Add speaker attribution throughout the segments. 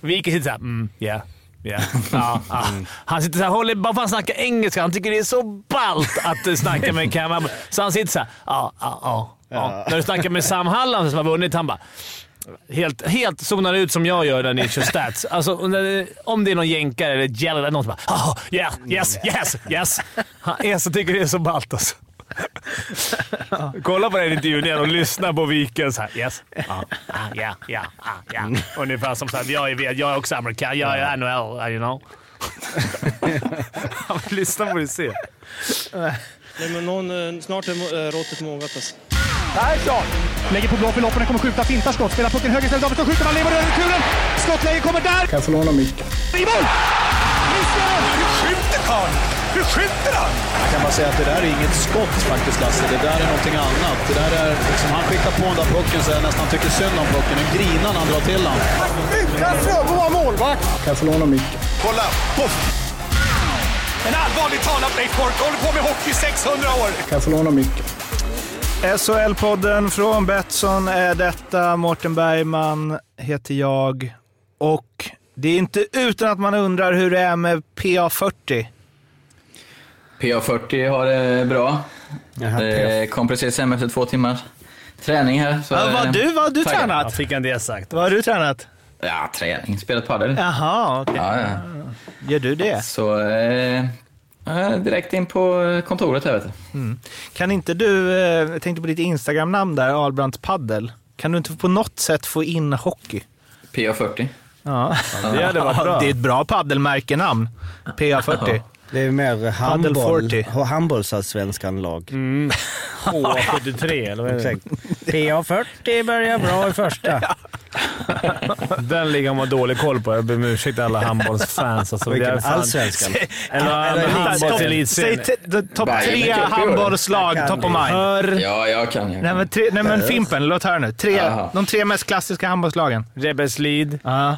Speaker 1: Viken sitter såhär, mm, yeah. Yeah. Ja, ja. Han sitter såhär, håller bara för att han snackar engelska. Han tycker det är så ballt att snacka med Cam. Så han sitter såhär, ja, ja, ja. När du snackar med Sam Halland som har vunnit, han bara helt, helt zonar ut som jag gör när ni kör stats. Alltså, om det är någon jänkare eller gäller eller någon som bara oh, yeah, yes, yes, yes. Han är så, tycker det är så ballt alltså. Kolla på den intervjun igen och lyssna på Viken. Så här, yes. Ja, ja, ja, ja. Ungefär som såhär, jag är, jag är också amerikan. Jag är NHL, you know. lyssna på det och se.
Speaker 2: Nej, men någon, eh, snart är äh, råttet mogat alltså.
Speaker 3: Persson! Lägger på blå för loppen, kommer skjuta, fintar skott, spelar pucken höger istället, Davidsson skjuter, man lever över returen! Skottläge kommer där!
Speaker 4: Kan jag få låna micken?
Speaker 3: I mål! Missar!
Speaker 5: Hur skjuter karln? Hur skjuter han?
Speaker 6: Jag kan bara säga att det där är inget skott faktiskt, Lasse. Det där är någonting annat. Det där är, liksom, han skickar på den där pucken så jag nästan tycker synd om pucken. Den grinar när han drar till den.
Speaker 5: Utan Fröbo var målvakt!
Speaker 4: Kan jag få låna micken?
Speaker 5: Kolla! Poff! En allvarligt talad Leif Boork håller på med hockey i 600 år!
Speaker 4: Kan jag få låna micken?
Speaker 7: SHL-podden från Betsson är detta. Mårten Bergman heter jag. Och det är inte utan att man undrar hur det är med PA40.
Speaker 8: PA40 har det bra. Det kom precis hem efter två timmars träning här. Så
Speaker 7: ja, vad du, vad du
Speaker 8: taggad.
Speaker 7: tränat?
Speaker 1: Fick en det sagt.
Speaker 7: Vad har du tränat?
Speaker 8: Ja, träning. Spelat padel.
Speaker 7: Jaha, okej.
Speaker 8: Ja, ja.
Speaker 7: Gör du det?
Speaker 8: Så eh, direkt in på kontoret här vet du.
Speaker 7: Mm. Kan inte du, eh, jag tänkte på ditt Instagram-namn där, Albrands Paddel. Kan du inte på något sätt få in hockey?
Speaker 8: PA40.
Speaker 7: Ja,
Speaker 1: det hade varit bra.
Speaker 7: Det är ett bra paddelmärkenamn. PA40.
Speaker 9: Det är mer
Speaker 7: Paddle
Speaker 9: handboll,
Speaker 7: 40.
Speaker 9: handbollsallsvenskan-lag.
Speaker 1: Mm. H73 eller vad är det?
Speaker 9: Exakt. PA40 börjar bra i första.
Speaker 1: Den ligan man dålig koll på. Jag ber om ursäkt till alla handbollsfans. Alltså,
Speaker 9: Vilken? Allsvenskan?
Speaker 1: Eller handbollselitserien.
Speaker 7: Topp tre handbollslag, top of mind.
Speaker 1: Hör,
Speaker 8: Ja, jag kan. Jag
Speaker 7: Nej
Speaker 8: kan.
Speaker 7: men, tre, nej, men Fimpen, låt höra nu. Tre, de tre mest klassiska handbollslagen.
Speaker 1: Rebbeslid,
Speaker 7: Ja.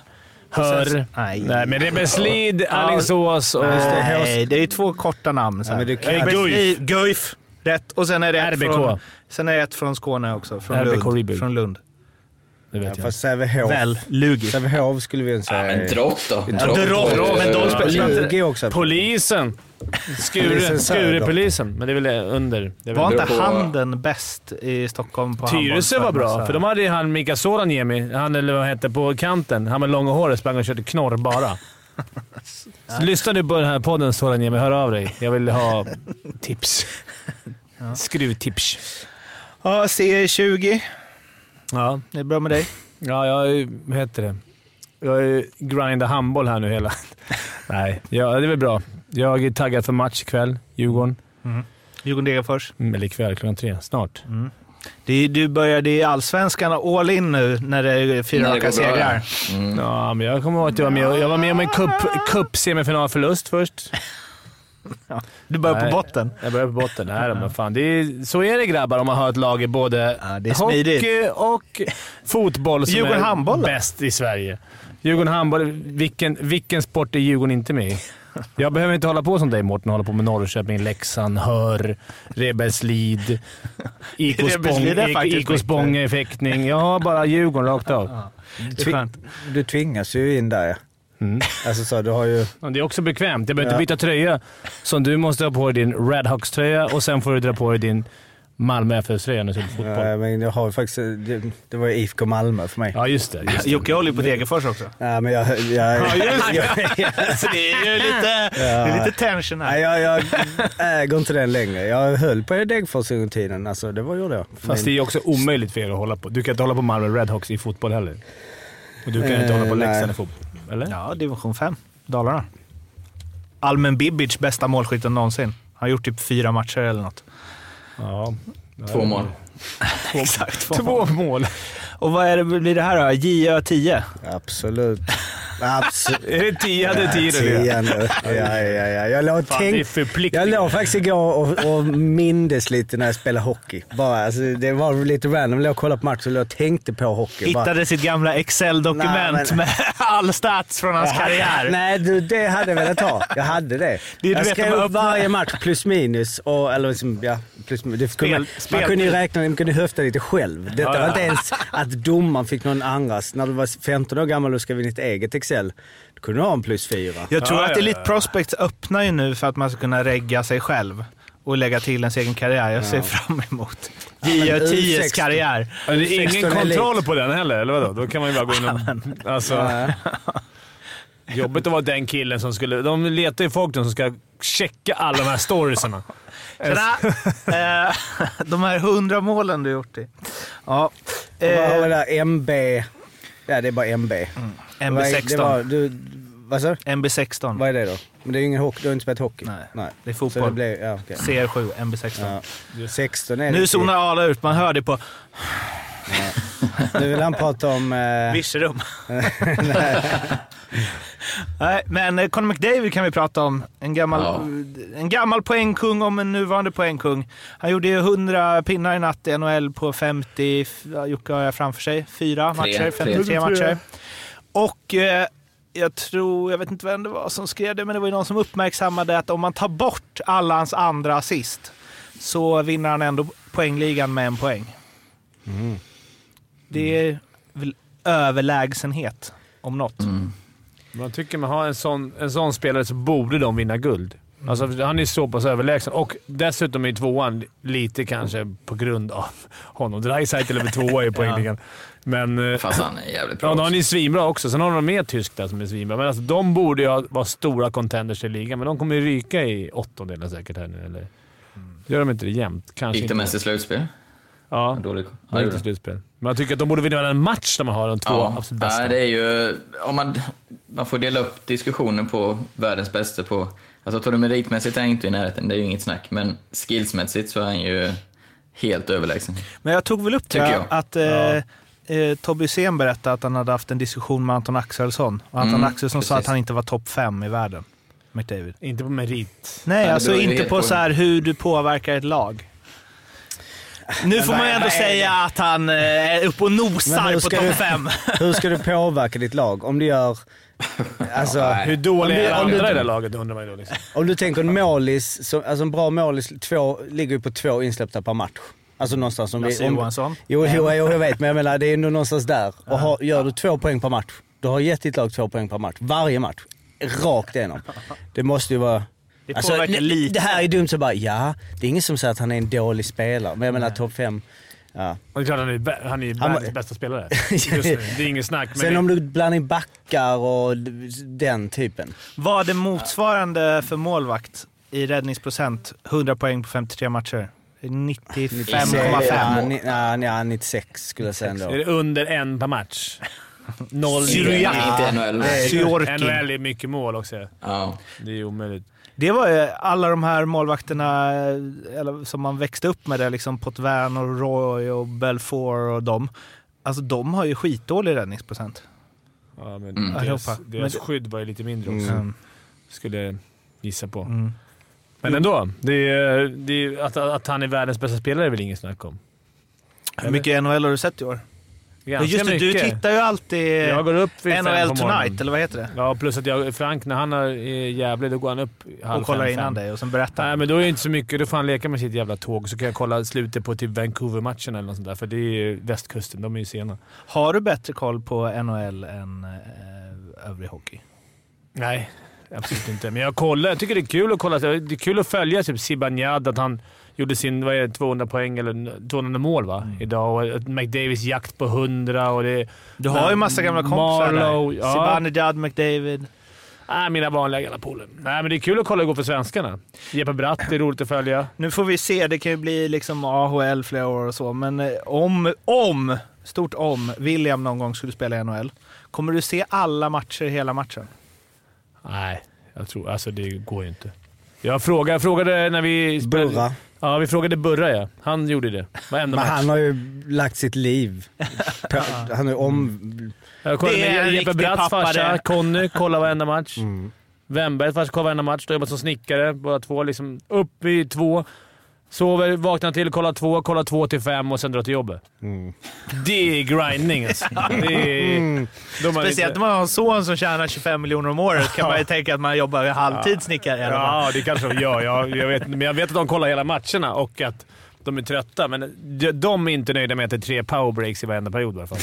Speaker 1: Hör.
Speaker 7: Nej.
Speaker 1: Nej, men Rebbeslid, Alingsås och...
Speaker 7: Nej, det är två korta namn. Så
Speaker 9: Ja,
Speaker 7: här.
Speaker 9: kan-
Speaker 7: Rebbeslid, Guif. Rätt. Och sen är det ett
Speaker 1: RBK.
Speaker 7: från, sen är det ett från Skåne också. Från
Speaker 1: RBK
Speaker 7: Lund.
Speaker 1: Rebuild.
Speaker 7: Från Lund.
Speaker 1: Det vet jag.
Speaker 9: Fast Sävehof.
Speaker 7: Väl, Lugi.
Speaker 9: Sävehof skulle vi inte
Speaker 8: Ja,
Speaker 9: säga.
Speaker 8: men drott då.
Speaker 7: Ja, Drott, men de spelar inte...
Speaker 9: Också.
Speaker 1: Polisen. Skure. Skurepolisen, men det är väl under. Det är väl
Speaker 7: Var inte
Speaker 8: på-
Speaker 7: Handen bäst i Stockholm på
Speaker 1: Tyresö var bra, för de hade ju han Mika Soraniemi, han eller vad hette på kanten. Han med långa håret sprang och körde knorr bara. Så lyssna nu på den här podden Soraniemi, hör av dig. Jag vill ha tips. Skruvtips.
Speaker 7: Ja, C20.
Speaker 1: Ja,
Speaker 7: Det är bra med dig.
Speaker 1: ja jag är- vad heter det? Jag är ju grindar handboll här nu hela... Nej, ja, det är väl bra. Jag är taggad för match ikväll. Djurgården.
Speaker 7: Djurgården-Degerfors.
Speaker 1: Mm, Eller ikväll, klockan tre. Snart.
Speaker 7: Det är, du börjar i Allsvenskan all in nu när det är fyra
Speaker 8: det
Speaker 7: raka segrar.
Speaker 8: Mm.
Speaker 1: Ja, men jag kommer ihåg att jag var med, jag var med om en cup, cup-semifinalförlust först.
Speaker 7: Du börjar
Speaker 1: Nej.
Speaker 7: på botten.
Speaker 1: Jag börjar på botten. Nej, men fan. Det är, så är det grabbar om man har ett lag i både
Speaker 7: Ja,
Speaker 1: hockey och fotboll som
Speaker 7: Djurgården
Speaker 1: är
Speaker 7: handboll
Speaker 1: bäst i Sverige. Djurgården handboll. Vilken, vilken sport är Djurgården inte med i? Jag behöver inte hålla på som dig Mårten, hålla på med Norrköping, Leksand, Hör, Rebelslid, IK
Speaker 7: Rebelslid är
Speaker 1: Spång-
Speaker 7: faktiskt
Speaker 1: IK Spånga i fäktning. Jag har bara Djurgården rakt av.
Speaker 9: Du tvingas ju in där ja.
Speaker 1: Mm.
Speaker 9: Alltså så, du har ju...
Speaker 1: Det är också bekvämt. Jag behöver
Speaker 9: Ja.
Speaker 1: inte byta tröja. Som du måste ha på dig din Redhawks-tröja och sen får du dra på dig din Malmö FF-tröja när du spelar fotboll.
Speaker 9: Ja, men jag har faktiskt... Det, det var ju IFK Malmö för mig.
Speaker 1: Ja, just det. Just det.
Speaker 7: Jocke håller ju på Degerfors också.
Speaker 9: Nej, men jag... jag, jag, jag,
Speaker 7: Så det är ju lite, det är lite tension här.
Speaker 9: Nej, jag, jag äger inte den längre. Jag höll på Degerfors under tiden. Alltså, det var gjorde jag.
Speaker 1: Fast det är också omöjligt för er att hålla på. Du kan inte hålla på Malmö Redhawks i fotboll heller. Och du kan inte
Speaker 9: Eh,
Speaker 1: hålla på
Speaker 9: nej.
Speaker 1: Leksand i fotboll. Eller?
Speaker 7: Ja, division 5. Dalarna. Almen Bibic, bästa målskytten någonsin. Han har gjort typ fyra matcher eller något.
Speaker 1: Ja.
Speaker 8: Två mål.
Speaker 7: Exakt.
Speaker 1: Två mål.
Speaker 7: Och vad är det, blir det här då? JÖ 10?
Speaker 9: Absolut. Absolut.
Speaker 1: Är det tio? Hade tio det?
Speaker 9: Tio nu. Ja, ja, ja. Jag låg,
Speaker 1: Fan, det
Speaker 9: tänk, jag låg faktiskt igår och, och mindes lite när jag spelade hockey. Bara, alltså, det var lite random. Jag låg och kollade på matchen och låg och tänkte på hockey. Bara,
Speaker 7: Hittade sitt gamla Excel-dokument med all stats från hans karriär.
Speaker 9: Nej, du, det hade jag velat ha. Jag hade det.
Speaker 7: du
Speaker 9: jag skrev upp varje match plus minus. Och, eller liksom, ja, plus, det
Speaker 7: Spel-
Speaker 9: man,
Speaker 7: spel-
Speaker 9: man kunde ju räkna, man kunde höfta lite själv. Detta
Speaker 1: Ja, ja.
Speaker 9: var inte ens att att domaren fick någon andras. När du var 15 år gammal och skrev in ditt eget Excel, då kunde du ha en plus fyra.
Speaker 7: Jag tror
Speaker 1: Ja,
Speaker 7: att
Speaker 1: ja,
Speaker 7: Elite Prospects öppnar ju nu för att man ska kunna regga sig själv och lägga till ens egen karriär. Jag ser fram emot J10s
Speaker 9: U16.
Speaker 7: karriär.
Speaker 1: Ja, Det är ingen
Speaker 9: 16
Speaker 1: kontroll
Speaker 9: Elite.
Speaker 1: på den heller, eller vadå? Då kan man ju bara gå in och... Alltså, jobbigt att vara den killen som skulle... De letar ju folk som ska checka alla de här storiesarna.
Speaker 7: Tjena! Eh, De här hundra målen du gjort i. Ja.
Speaker 9: Och vad har vi
Speaker 7: Eh,
Speaker 9: där? MB. Ja, det är bara MB. Var,
Speaker 7: MB16.
Speaker 9: du, vad sa du?
Speaker 7: MB16.
Speaker 9: Vad är det då? Men det är ju ingen hockey. Du har inte spelat hockey?
Speaker 7: Nej, det är
Speaker 9: Så det
Speaker 7: fotboll.
Speaker 9: blir, ja, okej.
Speaker 7: CR7, MB16.
Speaker 9: Ja. 16 är det.
Speaker 7: Nu zonar Arla ut. Man hör det på
Speaker 9: Nu vill han prata om... Eh,
Speaker 7: Virserum. Nej, men eh, Conor McDavid kan vi prata om. En gammal,
Speaker 8: Ja.
Speaker 7: en gammal poängkung om en nuvarande poängkung. Han gjorde ju 100 pinnar i natt i NHL på 50, ja, Jocke har jag framför sig, fyra
Speaker 8: Tre,
Speaker 7: matcher,
Speaker 8: tre.
Speaker 7: 53 matcher. Och eh, jag tror, jag vet inte vem det var som skrev det, men det var ju någon som uppmärksammade att om man tar bort alla hans andra assist så vinner han ändå poängligan med en poäng. Det är väl överlägsenhet om något.
Speaker 8: Mm.
Speaker 1: Man tycker man har en sån, en sån spelare så borde de vinna guld. Alltså, han är så pass överlägsen och dessutom i tvåan lite kanske på grund av honom. Dreisaitl är väl tvåa i poängligan. Men... eh,
Speaker 8: Fast han är jävligt bra
Speaker 1: Ja,
Speaker 8: också.
Speaker 1: han är svinbra också. Sen har de mer tysk där som är svinbra. Men alltså, de borde ju ha- vara stora contenders i ligan, men de kommer ju ryka i åttondelen säkert här nu. Eller? Gör de inte det jämt? Kanske
Speaker 8: Gick de
Speaker 1: inte.
Speaker 8: mest i slutspel?
Speaker 1: Ja,
Speaker 8: Dålig.
Speaker 1: ja,
Speaker 8: det
Speaker 1: inte
Speaker 8: gjorde.
Speaker 1: slutspel. Men jag tycker att de borde vinna en match där man har de två
Speaker 8: Ja,
Speaker 1: absolut bästa.
Speaker 8: Nej, det är ju... Om man, man får dela upp diskussionen på världens bästa på... Alltså tar du meritmässigt är han inte i närheten, det är ju inget snack. Men skillsmässigt så är han ju helt överlägsen.
Speaker 7: Men jag tog väl upp det, att eh, eh, Tobbe Hysén berättade att han hade haft en diskussion med Anton Axelsson. Och Anton
Speaker 8: Mm,
Speaker 7: Axelsson sa
Speaker 8: precis.
Speaker 7: att han inte var topp fem i världen. McDavid.
Speaker 1: Inte på merit.
Speaker 7: Nej,
Speaker 8: det
Speaker 7: alltså inte på
Speaker 8: på-
Speaker 7: så här hur du påverkar ett lag. Nu får man ju ändå säga att han eh, är uppe och nosar på topp fem.
Speaker 9: hur ska du påverka ditt lag? Om du gör... Alltså,
Speaker 1: Hur dåliga
Speaker 9: Om du-
Speaker 1: är
Speaker 9: om du-
Speaker 1: andra i det laget undrar man ju då. Liksom.
Speaker 9: om du tänker en målis, som- alltså en bra målis, två, ligger ju på två insläppta per match. Alltså någonstans om
Speaker 7: Lasse
Speaker 9: om-
Speaker 7: Johansson.
Speaker 9: Jo, jo, jo, jag vet, men jag menar det är ändå någonstans där. Och har, gör du två poäng per match, du har gett ditt lag två poäng per match. Varje match. Rakt igenom. Det måste ju vara...
Speaker 7: Det
Speaker 9: Alltså,
Speaker 7: påverkar lite.
Speaker 9: det här är dumt så bara, ja, det är ingen som säger att han är en dålig spelare. Men jag menar topp fem. Ja.
Speaker 1: Och det är klart han är, han är
Speaker 9: Han-
Speaker 1: världens bästa spelare. Just nu. Det är inget snack. Men
Speaker 9: Sen om du blandar in backar och den typen.
Speaker 7: Vad är motsvarande för målvakt i räddningsprocent? 100 poäng på 53 matcher. 95,5.
Speaker 9: Ja, ni- ja, ja, 96 skulle jag säga ändå.
Speaker 1: är det under en per match. Noll
Speaker 7: Syriac.
Speaker 8: Inte NHL.
Speaker 1: NHL är mycket mål också.
Speaker 8: Ja.
Speaker 1: Det är omöjligt.
Speaker 7: Det var ju alla de här målvakterna eh, eller, som man växte upp med, det, liksom Potvin och Roy och Belfour och dem. Alltså de har ju skitdålig räddningsprocent.
Speaker 1: Ja, men
Speaker 8: Mm.
Speaker 1: deras, deras
Speaker 7: Men-
Speaker 1: skydd var ju lite mindre också.
Speaker 7: Mm.
Speaker 1: Skulle jag gissa på.
Speaker 7: Mm.
Speaker 1: Men ändå. Det är, det är, att, att han är världens bästa spelare är väl inget snack om.
Speaker 7: Hur mycket NHL har du sett i år?
Speaker 1: Ganska
Speaker 7: just det, du
Speaker 1: mycket.
Speaker 7: tittar ju alltid
Speaker 1: Jag går upp vid
Speaker 7: NHL Tonight, eller vad heter det?
Speaker 1: Ja, plus att jag, Frank, när han är jävlig, då går han upp halv
Speaker 7: Och kollar
Speaker 1: fem,
Speaker 7: innan
Speaker 1: fem.
Speaker 7: dig och sen berättar
Speaker 1: Nej, men då är det inte så mycket. Då får han leka med sitt jävla tåg, så kan jag kolla slutet på typ Vancouver-matchen eller något sånt där. För det är ju västkusten. De är ju sena.
Speaker 7: Har du bättre koll på NHL än eh, övrig hockey?
Speaker 1: Nej, absolut inte. Men jag kollar. Jag tycker det är kul att kolla. Det är kul att följa typ Zibanejad, att han gjorde sin vad är det, 200 poäng, eller 200 mål va?
Speaker 7: Mm.
Speaker 1: idag. Och att McDavids jakt på 100 och det...
Speaker 7: Du har ju massa gamla kompisar
Speaker 1: Marlowe,
Speaker 7: där.
Speaker 1: ja.
Speaker 7: Zibanejad, McDavid.
Speaker 1: Nej, mina vanliga gamla polare. Nej, men det är kul att kolla gå för svenskarna. Jeppe Bratt det är roligt att följa.
Speaker 7: Nu får vi se, det kan ju bli liksom AHL flera år och så, men eh, om, om, stort om, William någon gång skulle spela i NHL, kommer du se alla matcher hela matchen?
Speaker 1: Nej, jag tror... Alltså det går ju inte. Jag frågade, jag frågade när vi... spelade-
Speaker 9: Burra.
Speaker 1: Ja, vi frågade Burra ja. Han gjorde det. Varenda
Speaker 9: Men
Speaker 1: match.
Speaker 9: han har ju lagt sitt liv. Han är om...
Speaker 1: Jag kollade
Speaker 7: Det är en
Speaker 1: med Jeppe
Speaker 7: riktig
Speaker 1: Bratts
Speaker 7: pappa
Speaker 1: farsa,
Speaker 7: det.
Speaker 1: Conny, kollade varenda match.
Speaker 9: Mm.
Speaker 1: Wennbergs farsa kollade varenda match. De jobbar som snickare båda två. Liksom upp vid två, sover, vaknar till, kollar två, kollar två till fem och sen drar till jobbet.
Speaker 9: Mm.
Speaker 1: Det är grinding alltså. Det är, de har
Speaker 7: Speciellt
Speaker 1: lite-
Speaker 7: om man har en son som tjänar 25 miljoner om året kan man ju tänka att man jobbar halvtid snickare.
Speaker 1: Ja, det kanske de gör. Jag, jag vet, men jag vet att de kollar hela matcherna och att de är trötta, men de- är inte nöjda med att det är tre powerbreaks i varenda period i alla fall.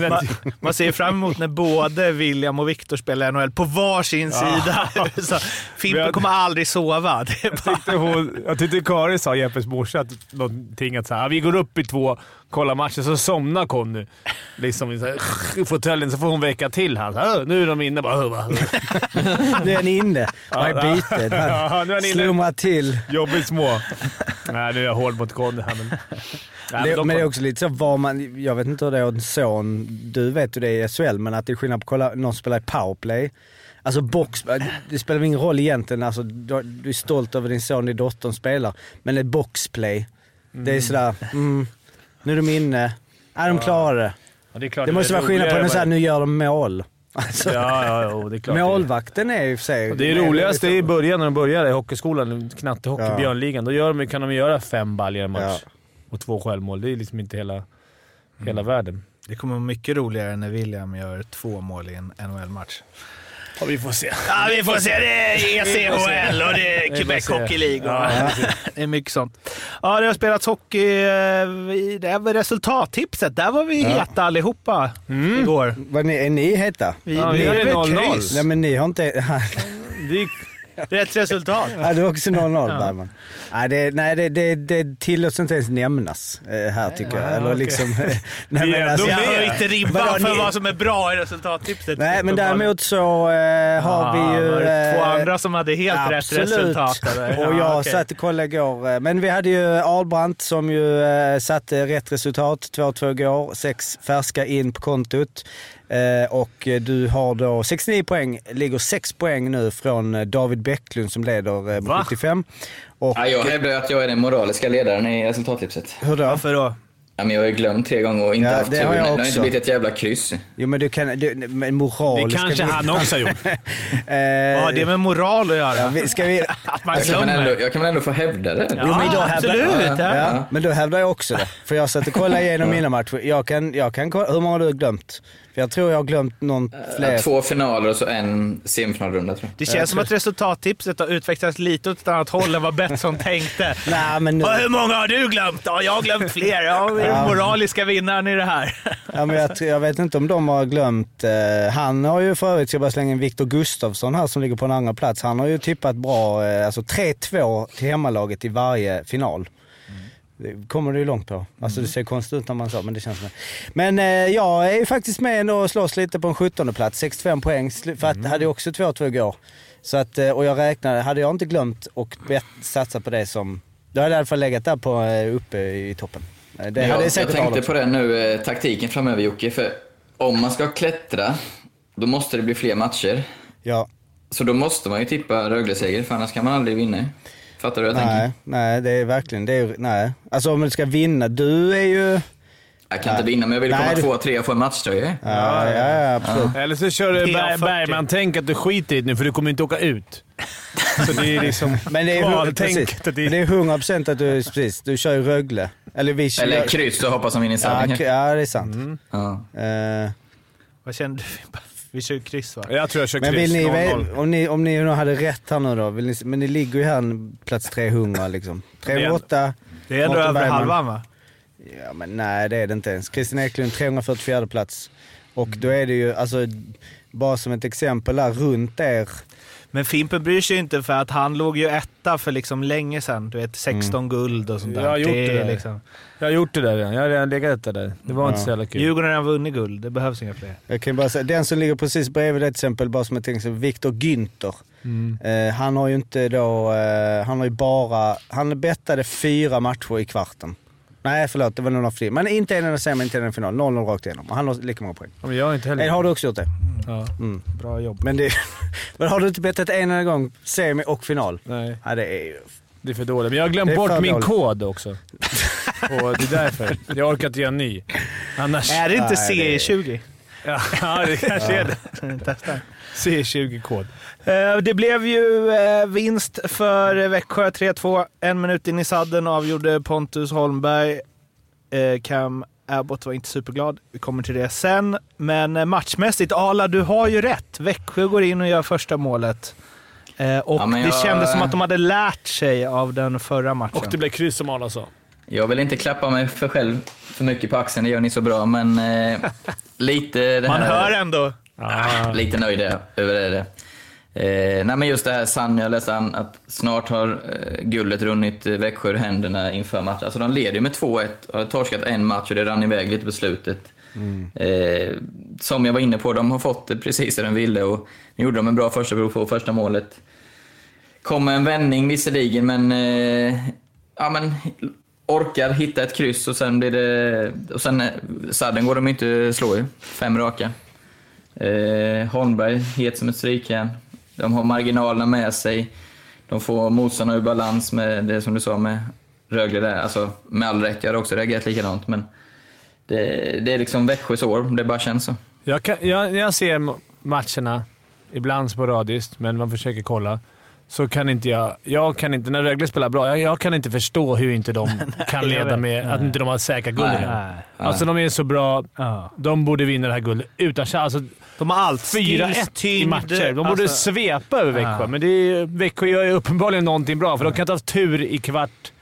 Speaker 7: Man, man ser fram emot när både William och Viktor spelar NHL på varsin sida. Så Fimpen kommer aldrig sova. Det bara,
Speaker 1: tyckte hon, jag tyckte Karin sa, Jeppes morsa, att någonting att så här, vi går upp i två, kollar matchen, så somnar Conny liksom, i fåtöljen. Så får hon väcka till han. Nu är de inne. Bara, "Åh, vad-
Speaker 9: Nu är han inne.
Speaker 1: Ja,
Speaker 9: bytet?
Speaker 1: ja, nu
Speaker 9: slumrar till.
Speaker 1: Jobbigt små. Nej, nu är jag hård mot Conny här, men... Nej,
Speaker 9: Det,
Speaker 1: de
Speaker 9: men det är också lite så var man, jag vet inte hur det är en son, du vet hur det är i SHL, men att det är skillnad på att kolla någon spelar i powerplay. Alltså box, det spelar ingen roll egentligen, alltså, du, är stolt över din son, din dotter spelar. Men ett boxplay, det är sådär, mm, nu är de inne, är de klarar det.
Speaker 1: Ja, det, är klart
Speaker 9: Det måste vara skillnad på
Speaker 1: roligare
Speaker 9: en sån här,
Speaker 1: med-
Speaker 9: nu gör de mål. Alltså,
Speaker 1: Ja, ja, jo, det är klart. det är.
Speaker 9: målvakten är i och för sig...
Speaker 1: Det är roligast i början när de börjar i hockeyskolan, knattehockey,
Speaker 9: Ja.
Speaker 1: björnligan. Då gör de, kan de göra fem baljor i en match.
Speaker 9: Ja.
Speaker 1: Och två självmål. Det är liksom inte hela, hela världen.
Speaker 7: det kommer vara mycket roligare när William gör två mål i en NHL-match.
Speaker 1: Ja, vi får se.
Speaker 7: Ja, vi får se. Det är ECHL och det är Quebec. Hockey League.
Speaker 1: Ja,
Speaker 7: det är mycket sånt. Ja, det har spelats hockey. eh, Det var resultattipset. Där var vi heta allihopa igår.
Speaker 9: Vad ni, är ni heta?
Speaker 7: Vi,
Speaker 1: Ja,
Speaker 7: vi
Speaker 1: vi är
Speaker 7: är väl
Speaker 1: 0-0.
Speaker 7: kryss.
Speaker 9: Nej men ni har inte...
Speaker 1: Det
Speaker 7: Rätt resultat.
Speaker 9: Ja, det är också 0-0 Bergman. Nej, det, nej det, det, det tillåts inte ens nämnas eh, här tycker jag. Eller
Speaker 1: okej.
Speaker 9: liksom, nej, men alltså,
Speaker 1: med.
Speaker 7: höjt ribban för vad som är bra i resultattipset.
Speaker 9: nej men däremot så eh, har vi ju...
Speaker 7: var det två
Speaker 9: eh,
Speaker 7: andra som hade helt rätt
Speaker 9: Absolut.
Speaker 7: resultat. eller?
Speaker 9: Och jag
Speaker 7: Ja, okej.
Speaker 9: satt och kollade igår. eh, Men vi hade ju Ahlbrandt som ju eh, satte rätt resultat. 2-2 igår. Sex färska in på kontot. Eh, och eh, du har då 69 poäng. Ligger 6 poäng nu från eh, David Bäcklund som leder eh, med
Speaker 1: Va?
Speaker 9: 75. Och
Speaker 8: Ja, jag hävdar att jag är den moraliska ledaren i resultattipset.
Speaker 9: hur då?
Speaker 7: Varför då?
Speaker 8: Ja, men jag har ju glömt tre gånger och inte
Speaker 9: Ja,
Speaker 8: haft
Speaker 9: det
Speaker 8: tur.
Speaker 9: har jag
Speaker 8: Det har
Speaker 9: också.
Speaker 8: inte blivit ett jävla kryss.
Speaker 9: Jo men du kan... Du, men moral
Speaker 1: det kanske
Speaker 9: vi,
Speaker 1: han också har gjort.
Speaker 9: eh,
Speaker 7: Vad har det med moral att göra?
Speaker 9: ja, vi- Ska vi...
Speaker 7: Att man
Speaker 8: Jag kan, ändå, jag kan väl ändå få hävda det?
Speaker 7: Ja,
Speaker 9: Jo, men idag hävdar-
Speaker 7: absolut. Ja.
Speaker 9: Ja, men då hävdar jag också det. För jag satt och kollade igenom mina matcher. Jag kan, jag kan kolla, hur många har du glömt? För jag tror jag har glömt någon fler.
Speaker 8: Två finaler och så en semifinalrunda tror jag.
Speaker 7: Det känns som att resultattipset har utvecklats lite åt ett annat håll än vad Betsson tänkte.
Speaker 9: Nej, men nu,
Speaker 7: hur många har du glömt? Ja, jag har glömt fler. Ja, vi är den moraliska vinnaren i det här.
Speaker 9: ja, men jag, jag vet inte om de har glömt. Eh, han har ju för övrigt, ska jag bara slänga in Viktor Gustafsson här som ligger på en andra plats. Han har ju tippat bra, eh, alltså 3-2 till hemmalaget i varje final. Det kommer det ju långt på. Alltså det ser konstigt ut när man sa men det känns som. Men eh, jag är ju faktiskt med ändå och slåss lite på en 17 plats 65 poäng. För att hade jag också 2-2 igår. Så att, eh, och jag räknade, hade jag inte glömt och bet, satsat på det som... Då hade jag i alla fall legat där på, eh, uppe i toppen. Eh, Det
Speaker 8: jag,
Speaker 9: jag
Speaker 8: tänkte på det nu, taktiken framöver Jocke. För om man ska klättra, då måste det bli fler matcher.
Speaker 9: Ja,
Speaker 8: Så då måste man ju tippa Rögle-seger, för annars kan man aldrig vinna. Fattar du vad jag
Speaker 9: nej,
Speaker 8: tänker?
Speaker 9: nej det är verkligen, det är, nej. Alltså om du ska vinna, du är ju...
Speaker 8: Jag kan inte vinna, men jag vill
Speaker 9: Nej,
Speaker 8: komma tvåa, trea och få en matchtröja.
Speaker 9: Ja, ja, ja absolut.
Speaker 1: Eller så kör du Ber-
Speaker 7: P40.
Speaker 1: Bergman, tänk att du skiter i det nu för du kommer inte åka ut. Så det är liksom...
Speaker 9: Men det är,
Speaker 1: Ja, tänk
Speaker 9: precis.
Speaker 1: att det-
Speaker 9: Men det är 100% att du, precis, du kör ju Rögle. Eller vi kör...
Speaker 8: Eller kryss och hoppas de vinner
Speaker 9: ja, k- ja, det är sant.
Speaker 8: Ja.
Speaker 9: Eh,
Speaker 7: Vad kände du? Vi kör kryss va?
Speaker 1: Jag tror jag kör
Speaker 9: men
Speaker 1: kryss
Speaker 9: vill ni,
Speaker 1: 0-0.
Speaker 9: ve- om ni, om ni nu hade rätt här nu då, vill ni, men ni ligger ju här plats 300 liksom. 308.
Speaker 7: Det är ändå över halvan va?
Speaker 9: Ja, men nej det är det inte ens. Christian Eklund 344 plats. Och då är det ju, alltså, bara som ett exempel där, runt er.
Speaker 7: Men Fimpen bryr sig ju inte för att han låg ju etta för liksom länge sedan. Du vet 16 guld och sånt där.
Speaker 1: Jag har gjort det där.
Speaker 7: liksom.
Speaker 1: Jag har gjort det där redan. Jag har redan legat där. där. Det var inte så jävla kul.
Speaker 7: Djurgården har redan vunnit guld. Det behövs inga fler.
Speaker 9: Jag kan bara säga, den som ligger precis bredvid det till exempel, bara som ett exempel, Viktor Günther. Eh, han har ju inte då, eh, han har ju bara, han bettade fyra matcher i kvarten. Nej förlåt, det var nog några fler. Men inte en enda semi, inte en enda final. 0-0 rakt igenom. Och han har lika många poäng.
Speaker 1: Ja, Men jag har inte heller...
Speaker 9: Eh, har du också gjort det?
Speaker 1: Ja.
Speaker 9: Mm.
Speaker 1: Bra jobb.
Speaker 9: Men, det, men har du inte bettat en enda gång semi och final?
Speaker 1: Nej,
Speaker 9: Ja, det är ju...
Speaker 1: det är för dåligt. Men jag har glömt bort min
Speaker 9: dåligt.
Speaker 1: kod också. Och det är därför. Jag orkar inte göra en ny. Annars...
Speaker 7: Är det inte
Speaker 9: Nej, det är-
Speaker 7: C20?
Speaker 1: Ja, det kanske är det.
Speaker 7: Testa.
Speaker 1: C20-kod.
Speaker 7: Eh, Det blev ju eh, vinst för Växjö 3-2. En minut in i sadden avgjorde Pontus Holmberg. Eh, Cam Abbott var inte superglad. Vi kommer till det sen. Men matchmässigt, Ala, du har ju rätt. Växjö går in och gör första målet. Och
Speaker 8: Ja, men
Speaker 7: det
Speaker 8: jag-
Speaker 7: kändes som att de hade lärt sig av den förra matchen.
Speaker 1: Och det blev kryss som Arla sa.
Speaker 8: Jag vill inte klappa mig för själv för mycket på axeln, det gör ni så bra, men eh, lite det
Speaker 7: Man
Speaker 8: här...
Speaker 7: hör ändå.
Speaker 8: Lite nöjd är jag över det. Eh, nej men just det här Sanja, jag läste att snart har eh, guldet runnit eh, Växjö ur händerna inför matchen. Alltså de leder ju med 2-1 och har torskat en match och det rann iväg lite på slutet. Eh, som jag var inne på, de har fått det precis som de ville och nu gjorde de en bra första prov på första målet. Kom en vändning visserligen, men, eh, ja, men orkar hitta ett kryss och sen blir det... Och sen, eh, sadden går de inte slå ju. Fem raka. Eh, Holmberg, het som ett strykjärn. De har marginalerna med sig. De får motståndarna ur balans med det som du sa med Rögle där. Alltså, med all rätt, jag hade också reagerat likadant. Men det, det är liksom Växjös år, det bara känns så.
Speaker 1: Jag, kan, jag, när jag ser matcherna, ibland sporadiskt, men man försöker kolla, så kan inte jag... Jag kan inte, när Rögle spelar bra, jag, jag kan inte förstå hur inte de kan leda med att inte de har säkrat guldet. Alltså de är så bra.
Speaker 7: Ja.
Speaker 1: De borde vinna det här guldet utan chans. Alltså,
Speaker 7: De har allt.
Speaker 1: 4-1 i matcher. De borde
Speaker 7: alltså-
Speaker 1: svepa över Växjö,
Speaker 7: Ja.
Speaker 1: men det är, Växjö gör ju uppenbarligen någonting bra, för de kan inte ha haft tur i kvart,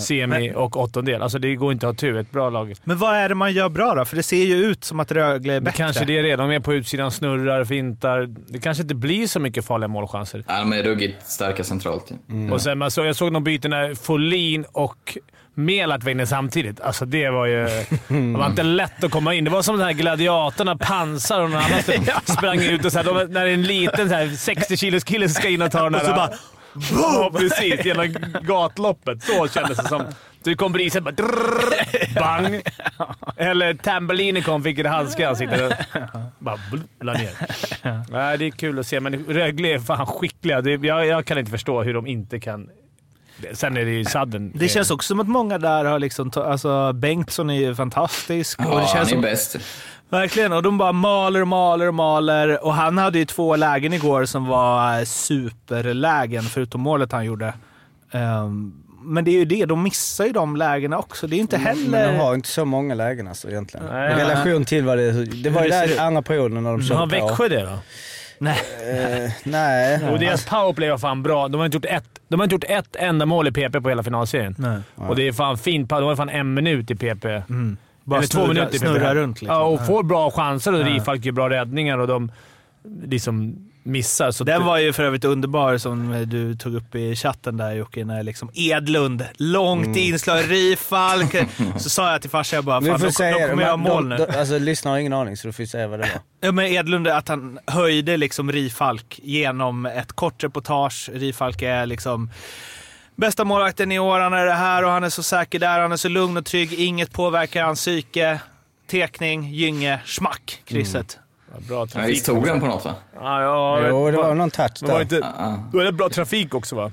Speaker 1: semi och åttondel. Alltså det går inte att ha tur. Ett bra lag.
Speaker 7: Men vad är det man gör bra då? För det ser ju ut som att Rögle är
Speaker 1: Det
Speaker 7: bättre.
Speaker 1: kanske det är det. De är på utsidan, snurrar, fintar. Det kanske inte blir så mycket farliga målchanser.
Speaker 8: Ja, de är ruggigt starka centralt. ju.
Speaker 1: Och sen, man såg, jag såg någon byte när Folin och Var inne samtidigt. Alltså det var ju... Det var inte lätt att komma in. Det var som de här gladiatorna, pansar och någon annan som sprang ut och så här, de, när en liten så här, 60 kilos kille ska in och ta den där...
Speaker 7: Och så bara...
Speaker 1: Ja, precis. Genom gatloppet. Så kändes det som. Så kom briset bara... Drrrr, bang! Eller Tambellini kom fick ett handske i ansiktet bara la ner. Nej, det är kul att se, men Rögle är fan skickliga. Det, jag, jag kan inte förstå hur de inte kan... Sen är det ju sadden.
Speaker 7: Det känns också som att många där har liksom... Alltså Bengtsson är ju fantastisk. och
Speaker 8: Ja,
Speaker 7: det
Speaker 8: han
Speaker 7: känns
Speaker 8: är
Speaker 7: som,
Speaker 8: bäst.
Speaker 7: Verkligen. Och de bara maler och maler och maler. Och han hade ju två lägen igår som var superlägen, förutom målet han gjorde. Ehm, men det är ju det, de missar ju de lägena också. Det är inte heller...
Speaker 9: Mm, Men de har inte så många lägen alltså egentligen.
Speaker 1: Nej.
Speaker 9: I relation till vad det Det var ju
Speaker 7: det
Speaker 9: där andra perioden när de körde
Speaker 1: Har
Speaker 9: på.
Speaker 1: Växjö det då?
Speaker 7: Nej.
Speaker 9: Eh, nej.
Speaker 1: Och deras powerplay var fan bra. De har inte gjort ett, de har inte gjort ett enda mål i PP på hela finalserien.
Speaker 7: Nej.
Speaker 1: Och det är fan fint. De har fan en minut i PP.
Speaker 7: Bara
Speaker 1: Eller två
Speaker 7: snurra-
Speaker 1: minuter i PP.
Speaker 7: snurra runt liksom.
Speaker 1: Ja, och får bra chanser och Rifalk gör bra räddningar och de liksom missar. Så
Speaker 7: Den var ju för övrigt underbar som du tog upp i chatten där Jocke, när liksom Edlund, långt inslag, Rifalk. Så sa jag till farsan, jag bara fan,
Speaker 9: får
Speaker 7: de,
Speaker 9: säga
Speaker 7: de kommer göra mål nu.
Speaker 9: Alltså lyssnarna har ingen aning så du får säga vad det var.
Speaker 7: Ja, men Edlund, att han höjde liksom Rifalk genom ett kort reportage. Rifalk är liksom bästa målvakten i år. Han är det här och han är så säker där. Han är så lugn och trygg. Inget påverkar hans psyke. Tekning, Gynge, schmack, krysset.
Speaker 1: Ja, bra
Speaker 8: Ja,
Speaker 1: trafik.
Speaker 8: visst tog den på något va?
Speaker 1: Ja, ja,
Speaker 9: Jo, det var någon touch
Speaker 1: var
Speaker 9: där.
Speaker 1: det inte,
Speaker 8: Ja.
Speaker 1: då är det bra trafik också va?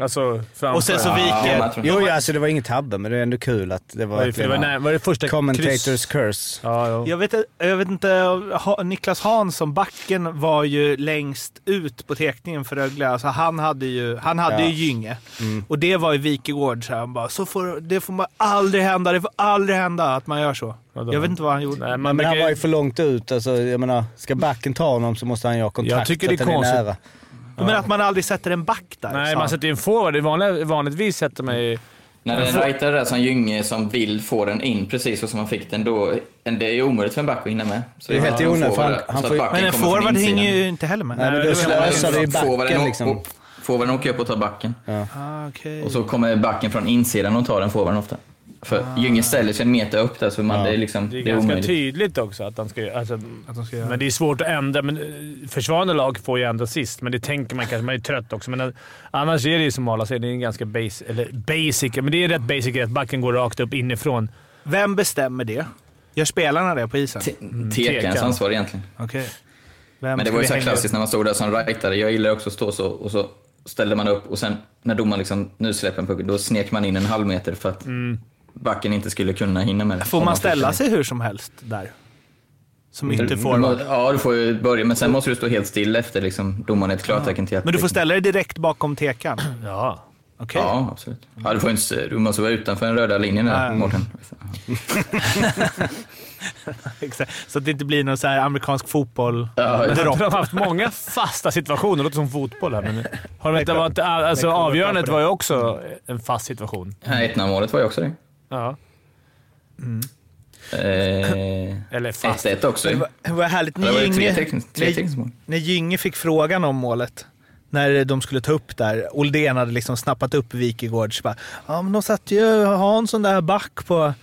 Speaker 1: Alltså framför.
Speaker 7: Och sen så
Speaker 8: Ja,
Speaker 7: viker...
Speaker 8: tror-
Speaker 9: Jo, ja, alltså det var inget tabbe, men det är ändå kul att det var
Speaker 1: var det, det var, när, var det första
Speaker 9: commentators
Speaker 1: kryss?
Speaker 9: curse.
Speaker 1: Ja, ja.
Speaker 7: Jag vet, jag vet inte, ha, Niklas Hansson, backen, var ju längst ut på tekningen för Rögle. Alltså han hade ju, han hade
Speaker 9: Ja. Mm.
Speaker 7: ju Gynge. Och det var ju Wikegård. Så han bara, så får, det får man aldrig hända. Det får aldrig hända att man gör så. Jag vet inte vad han gjorde.
Speaker 1: Nej,
Speaker 9: Men,
Speaker 1: man
Speaker 9: men han var ju för långt ut. Alltså, jag menar, ska backen ta honom så måste han ju ha kontakt
Speaker 1: Jag tycker
Speaker 9: så
Speaker 1: det är
Speaker 9: att han
Speaker 1: konstigt.
Speaker 9: nära.
Speaker 7: Men att man aldrig sätter en back där.
Speaker 1: Nej,
Speaker 7: sa
Speaker 1: man sätter ju en forward. Vanlig, vanligtvis sätter man ju...
Speaker 8: När det är en rightare där som Gynge som vill få den in precis så som han fick den, då det är ju omöjligt för en back att hinna med. Så
Speaker 9: Det är helt han- han
Speaker 8: så
Speaker 9: får ju-
Speaker 8: backen
Speaker 7: Men en forward hänger ju inte heller med.
Speaker 9: Nej, men då slösar du i backen liksom.
Speaker 8: Forwarden åker upp och tar backen.
Speaker 7: Ah, okej.
Speaker 8: Och så kommer backen från insidan och tar den forwarden ofta. För Gynge ställer sig en meter upp där, så man, det är liksom
Speaker 1: Det är
Speaker 8: det är
Speaker 1: ganska
Speaker 8: omöjligt.
Speaker 1: tydligt också att, han ska, alltså,
Speaker 7: Att de ska göra.
Speaker 1: Men det är svårt att ändra. Men eh, försvarande lag får ju ändå sist, men det tänker man kanske. Man är trött också. Men eh, annars är det ju som Arla säger, det är en ganska base, eller basic, men det är rätt basic att backen går rakt upp inifrån.
Speaker 7: Vem bestämmer det? Gör spelarna det på isen?
Speaker 8: Te- Tekans
Speaker 1: Tekan.
Speaker 8: ansvar egentligen.
Speaker 7: Okej. Vem
Speaker 8: Men det var ju så klassiskt när man stod där som rightare. Jag gillar också att stå så och så ställde man upp och sen när domaren liksom, nu släpper en puck, då snek man in en halv meter för att backen inte skulle kunna hinna med det.
Speaker 7: Får man ställa sig hur som helst där? Som ytterforward?
Speaker 8: må- Ja, du får ju börja, men sen måste du stå helt still efter liksom, domaren ett klartecken till att...
Speaker 7: Men du får ställa dig direkt bakom tekan?
Speaker 1: Ja.
Speaker 7: Okej.
Speaker 8: Ja, absolut. Ja, du, får inte, du måste vara utanför den röda linjen där,
Speaker 7: Nej.
Speaker 8: Mårten.
Speaker 7: Exakt. Så att det inte blir någon så här amerikansk fotboll.
Speaker 8: Ja,
Speaker 7: Dropp.
Speaker 1: de har haft många fasta situationer. Det låter som fotboll här, men har de inte varit, alltså, avgörandet var ju också en fast situation.
Speaker 8: 1-0-målet var ju också det.
Speaker 1: Ja.
Speaker 8: Eh,
Speaker 1: Eller fast.
Speaker 8: 1-1 också.
Speaker 7: Det var, det var härligt.
Speaker 8: Det var tre
Speaker 7: Gynge,
Speaker 8: tecken- tre
Speaker 7: när, när Gynge fick frågan om målet, när de skulle ta upp där. Oldén hade liksom snappat upp Wikegård. ja, men de satte ju Hansson där back på...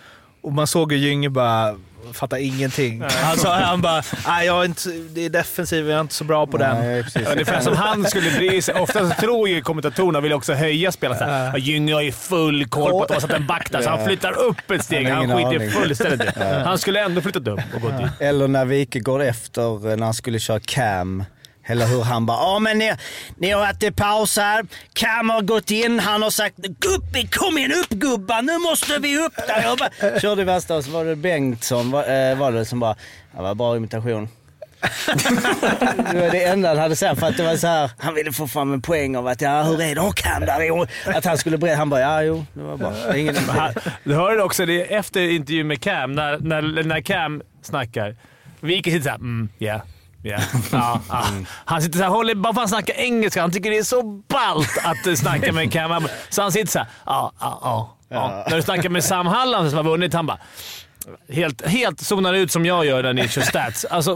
Speaker 7: Och man såg ju Gynge bara fatta ingenting. Han sa han bara, nej jag är inte, det är defensiv, jag är inte så bra på den.
Speaker 9: Nej, precis.
Speaker 1: Ungefär som han skulle bry sig. Ofta så tror ju kommentatorerna vill också höja spelet. Uh. Gynge har ju full koll på att de har satt en back där, så han flyttar upp ett steg.
Speaker 9: Han
Speaker 1: Han skiter fullständigt. Han skulle ändå flyttat upp och gått dit.
Speaker 9: Eller när Wikegård efter, eh, när han skulle köra cam. Eller hur han bara ja men ni, ni har haft en paus här. Cam har gått in, han har sagt Gubbi kom igen upp gubbar, nu måste vi upp där. Jag bara, körde värsta och så var det Bengtsson var, eh, var det som bara, det var bra imitation. det var det enda han hade sagt för att det var så här, han ville få fram en poäng av att ja hur är det, och Cam där? Att han skulle berätta, han bara ja jo det var bra. Det ingen,
Speaker 1: Han- Du hörde också det efter intervjun med Cam, när, när, när Cam snackar. och sitter såhär mm, yeah. Yeah. Ja, ja. Han sitter såhär, håller, bara för att han snackar engelska. Han tycker det är så ballt att eh, snacka med Cam. Så han sitter såhär, ja, ja, ja, ja. När du snackar med Sam Halland som har vunnit, han bara helt, helt zonar ut som jag gör när ni kör stats. Alltså,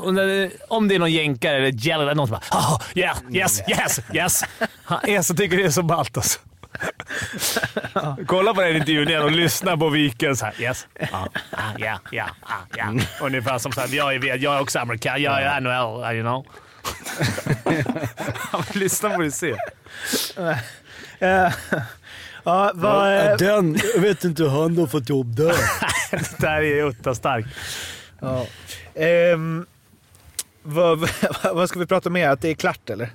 Speaker 1: om det är någon jänkare eller gäller eller någon som bara oh, yeah, yes, yes, yes. Han är så tycker det är så ballt alltså. Kolla på den intervjun igen och lyssna på Viken. Så här, yes. Ja, ja, ja, ja, ja, ja. Ungefär som såhär, jag är, jag är också amerikan. Jag är NHL, you know. Ja, lyssna på det och se.
Speaker 7: Eh, ja, vad, eh,
Speaker 9: den, jag vet inte hur han har fått jobb där.
Speaker 1: Det där är Utta starkt.
Speaker 7: ja. Ehm, vad, vad ska vi prata mer? Att det är klart eller?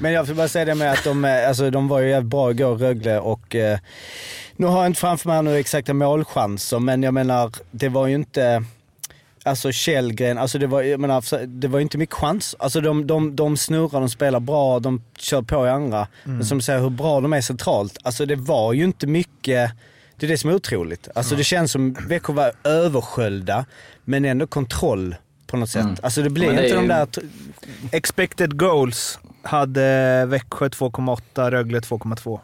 Speaker 9: Men jag vill bara säga det med att de, eh, alltså, de var ju jävligt bra igår, Rögle, och eh, nu har jag inte framför mig nu exakta målchanser, men jag menar, det var ju inte... Alltså Källgren, alltså det var, jag menar, det var ju inte mycket chans. Alltså de, de, de snurrar, de spelar bra, de kör på i andra. Men som säger, hur bra de är centralt. Alltså det var ju inte mycket, det är det som är otroligt. Alltså det känns som Växjö var översköljda, men ändå kontroll på något sätt. Alltså det blir inte
Speaker 8: är
Speaker 9: de
Speaker 8: ju-
Speaker 9: där...
Speaker 7: Expected goals hade Växjö 2,8, Rögle 2,2.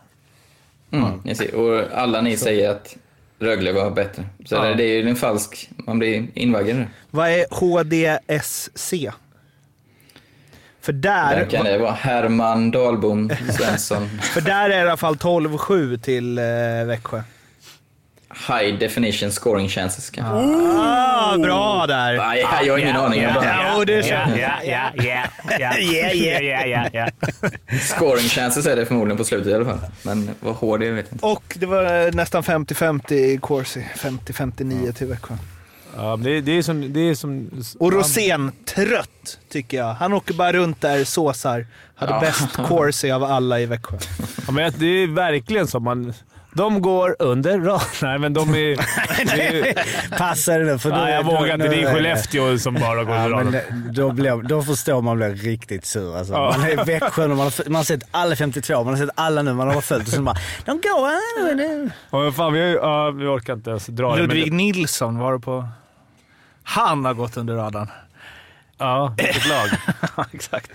Speaker 8: Mm, ser. Och alla ni säger att Rögle var bättre. Så
Speaker 7: Ja.
Speaker 8: det, är ju en falsk... Man blir invaggad.
Speaker 7: Vad är HDSC? För där,
Speaker 8: Där kan det vara Herman Dahlbom Svensson.
Speaker 7: för där är det i alla fall 12-7 till eh, Växjö.
Speaker 8: High definition scoring chances kanske.
Speaker 7: Ah, bra där!
Speaker 8: Ah, ja, jag har ingen aning. Jag bara,
Speaker 7: Ja, det är så.
Speaker 1: Ja, ja, ja, ja, ja.
Speaker 7: Yeah, yeah.
Speaker 1: ja, ja, ja.
Speaker 8: Scoring chances är det förmodligen på slutet i alla fall. Men vad hård det är vet jag inte.
Speaker 7: Och det var nästan 50-50 i Corsi. 50-59 till Växjö.
Speaker 1: ja men det, det är som... Det är som
Speaker 7: Och Rosén, trött tycker jag. Han åker bara runt där, såsar. Hade
Speaker 8: Ja.
Speaker 7: bäst Corsi av alla i Växjö.
Speaker 1: Ja, men det är verkligen som man... De går under radarn. Nej, men de är... är
Speaker 9: Passa det nu för då...
Speaker 1: nej, jag vågar inte. Det är Skellefteå som bara går
Speaker 9: Ja,
Speaker 1: under radarn.
Speaker 9: då, blir, då förstår man blir riktigt sur. Alltså.
Speaker 1: Ja.
Speaker 9: Man är i Växjö och man har, man har sett alla 52, man har sett alla nu, man har följt och så bara de går nu.
Speaker 1: Ja, fan, vi, har ju- ja, vi orkar inte ens dra det.
Speaker 7: Ludvig Nilsson var det på. Han har gått under radarn.
Speaker 1: Ja, vilket lag.
Speaker 7: Ja, Exakt.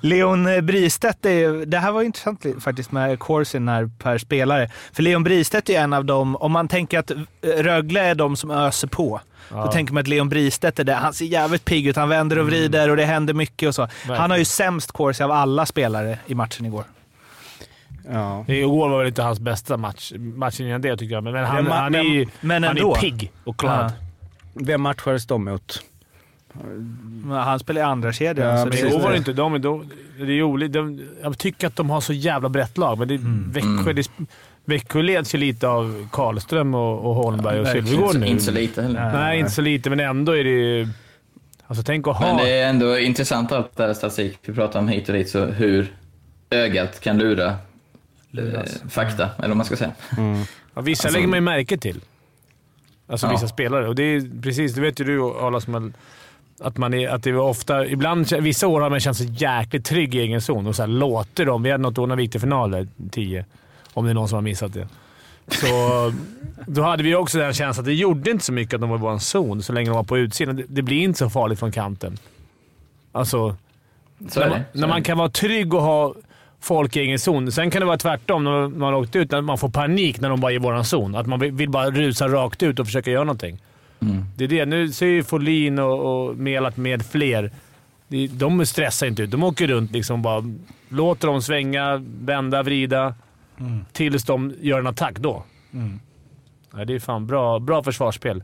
Speaker 7: Leon Bristedt, är, det här var ju intressant faktiskt med Corsin här per spelare. För Leon Bristedt är en av dem, om man tänker att eh, Rögle är de som öser på, då tänker man att Leon Bristedt är det. Han ser jävligt pigg ut, han vänder och vrider och det händer mycket och så. Han har ju sämst Corsi av alla spelare i matchen igår.
Speaker 9: Ja.
Speaker 1: Igår var väl inte hans bästa match. Matchen innan det tycker jag, men, men han,
Speaker 7: Ja, ma-
Speaker 1: han är ju
Speaker 7: men
Speaker 1: han är pigg och glad.
Speaker 9: Vem matchades de mot?
Speaker 7: Men Han spelar i andra kedjan
Speaker 9: Ja,
Speaker 7: så
Speaker 9: men
Speaker 1: Men igår var det inte de. de det är olika. De, jag tycker att de har så jävla brett lag, men det, Växjö, det, Växjö leds ju lite av Karlström och, och Holmberg och
Speaker 7: verkligen.
Speaker 1: Sylvegård nu.
Speaker 8: Inte så lite heller.
Speaker 1: Nej, inte så lite, men ändå är det ju... Alltså tänk att
Speaker 8: Men
Speaker 1: ha...
Speaker 8: det är ändå intressant allt det här statistik vi pratar om hit och dit, så hur ögat kan lura eh, fakta, eller vad man ska säga.
Speaker 1: Ja, vissa
Speaker 8: Alltså-
Speaker 1: lägger man ju märke till. Alltså
Speaker 8: Ja.
Speaker 1: vissa spelare. Och det är precis, det vet ju du Arla, som är- att man är, att det är ofta, ibland, vissa år har man känt sig jäkligt trygg i egen zon och så här låter dem. Vi hade något år när vi gick till final där, 10. Om det är någon som har missat det. Så då hade vi också den känslan att det gjorde inte så mycket att de var i vår zon så länge de var på utsidan. Det, det blir inte så farligt från kanten. Alltså,
Speaker 8: Så
Speaker 1: när,
Speaker 8: är
Speaker 1: man, när
Speaker 8: är
Speaker 1: man kan vara trygg och ha folk i egen zon. Sen kan det vara tvärtom när man har åkt ut, när man får panik när de bara är i vår zon. Att man vill bara rusa rakt ut och försöka göra någonting.
Speaker 8: Mm.
Speaker 1: Det är det. Nu ser ju Folin och, och Melat med fler. De stressar inte ut. De åker runt liksom bara låter dem svänga, vända, vrida tills de gör en attack då. Ja, det är fan bra, bra försvarsspel.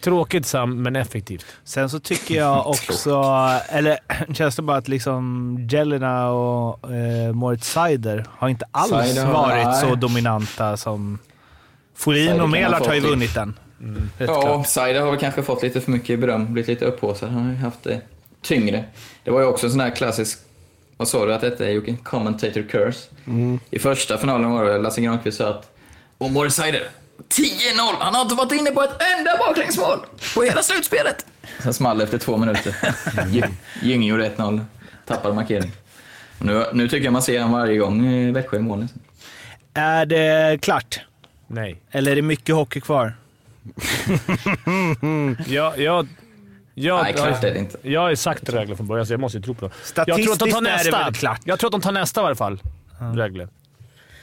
Speaker 1: Tråkigt Sam, men effektivt.
Speaker 7: Sen så tycker jag också, eller känns det bara att liksom Jelena och eh, Moritz Seider har inte alls
Speaker 8: Seider
Speaker 7: varit
Speaker 8: nej.
Speaker 7: så dominanta som... Folin och Melart har ju vunnit den. Rätt
Speaker 8: Ja,
Speaker 7: klart.
Speaker 8: Seider har väl kanske fått lite för mycket beröm, blivit lite upphaussad. Han har ju haft det tyngre. Det var ju också en sån här klassisk, vad sa du att detta är Jocke? Commentator curse. I första finalen var det Lasse Granqvist sa att Morris Seider, 10-0! Han har inte varit inne på ett enda baklängsmål på hela slutspelet! Sen small efter två minuter. Gy- Gynge gjorde 1-0, tappade markering. Nu, nu tycker jag man ser han varje gång Växjö i mål.
Speaker 7: Är det klart?
Speaker 1: Nej.
Speaker 7: Eller är det mycket hockey kvar?
Speaker 1: Jag, jag, jag,
Speaker 8: Nej, klart är det inte.
Speaker 1: Jag har ju sagt Rögle från början, så jag måste ju tro på dem. Jag
Speaker 7: Statistiskt
Speaker 1: tror att de tar
Speaker 7: är det
Speaker 1: nästa.
Speaker 7: väl klart.
Speaker 1: Jag tror att de tar nästa i alla fall. Rögle.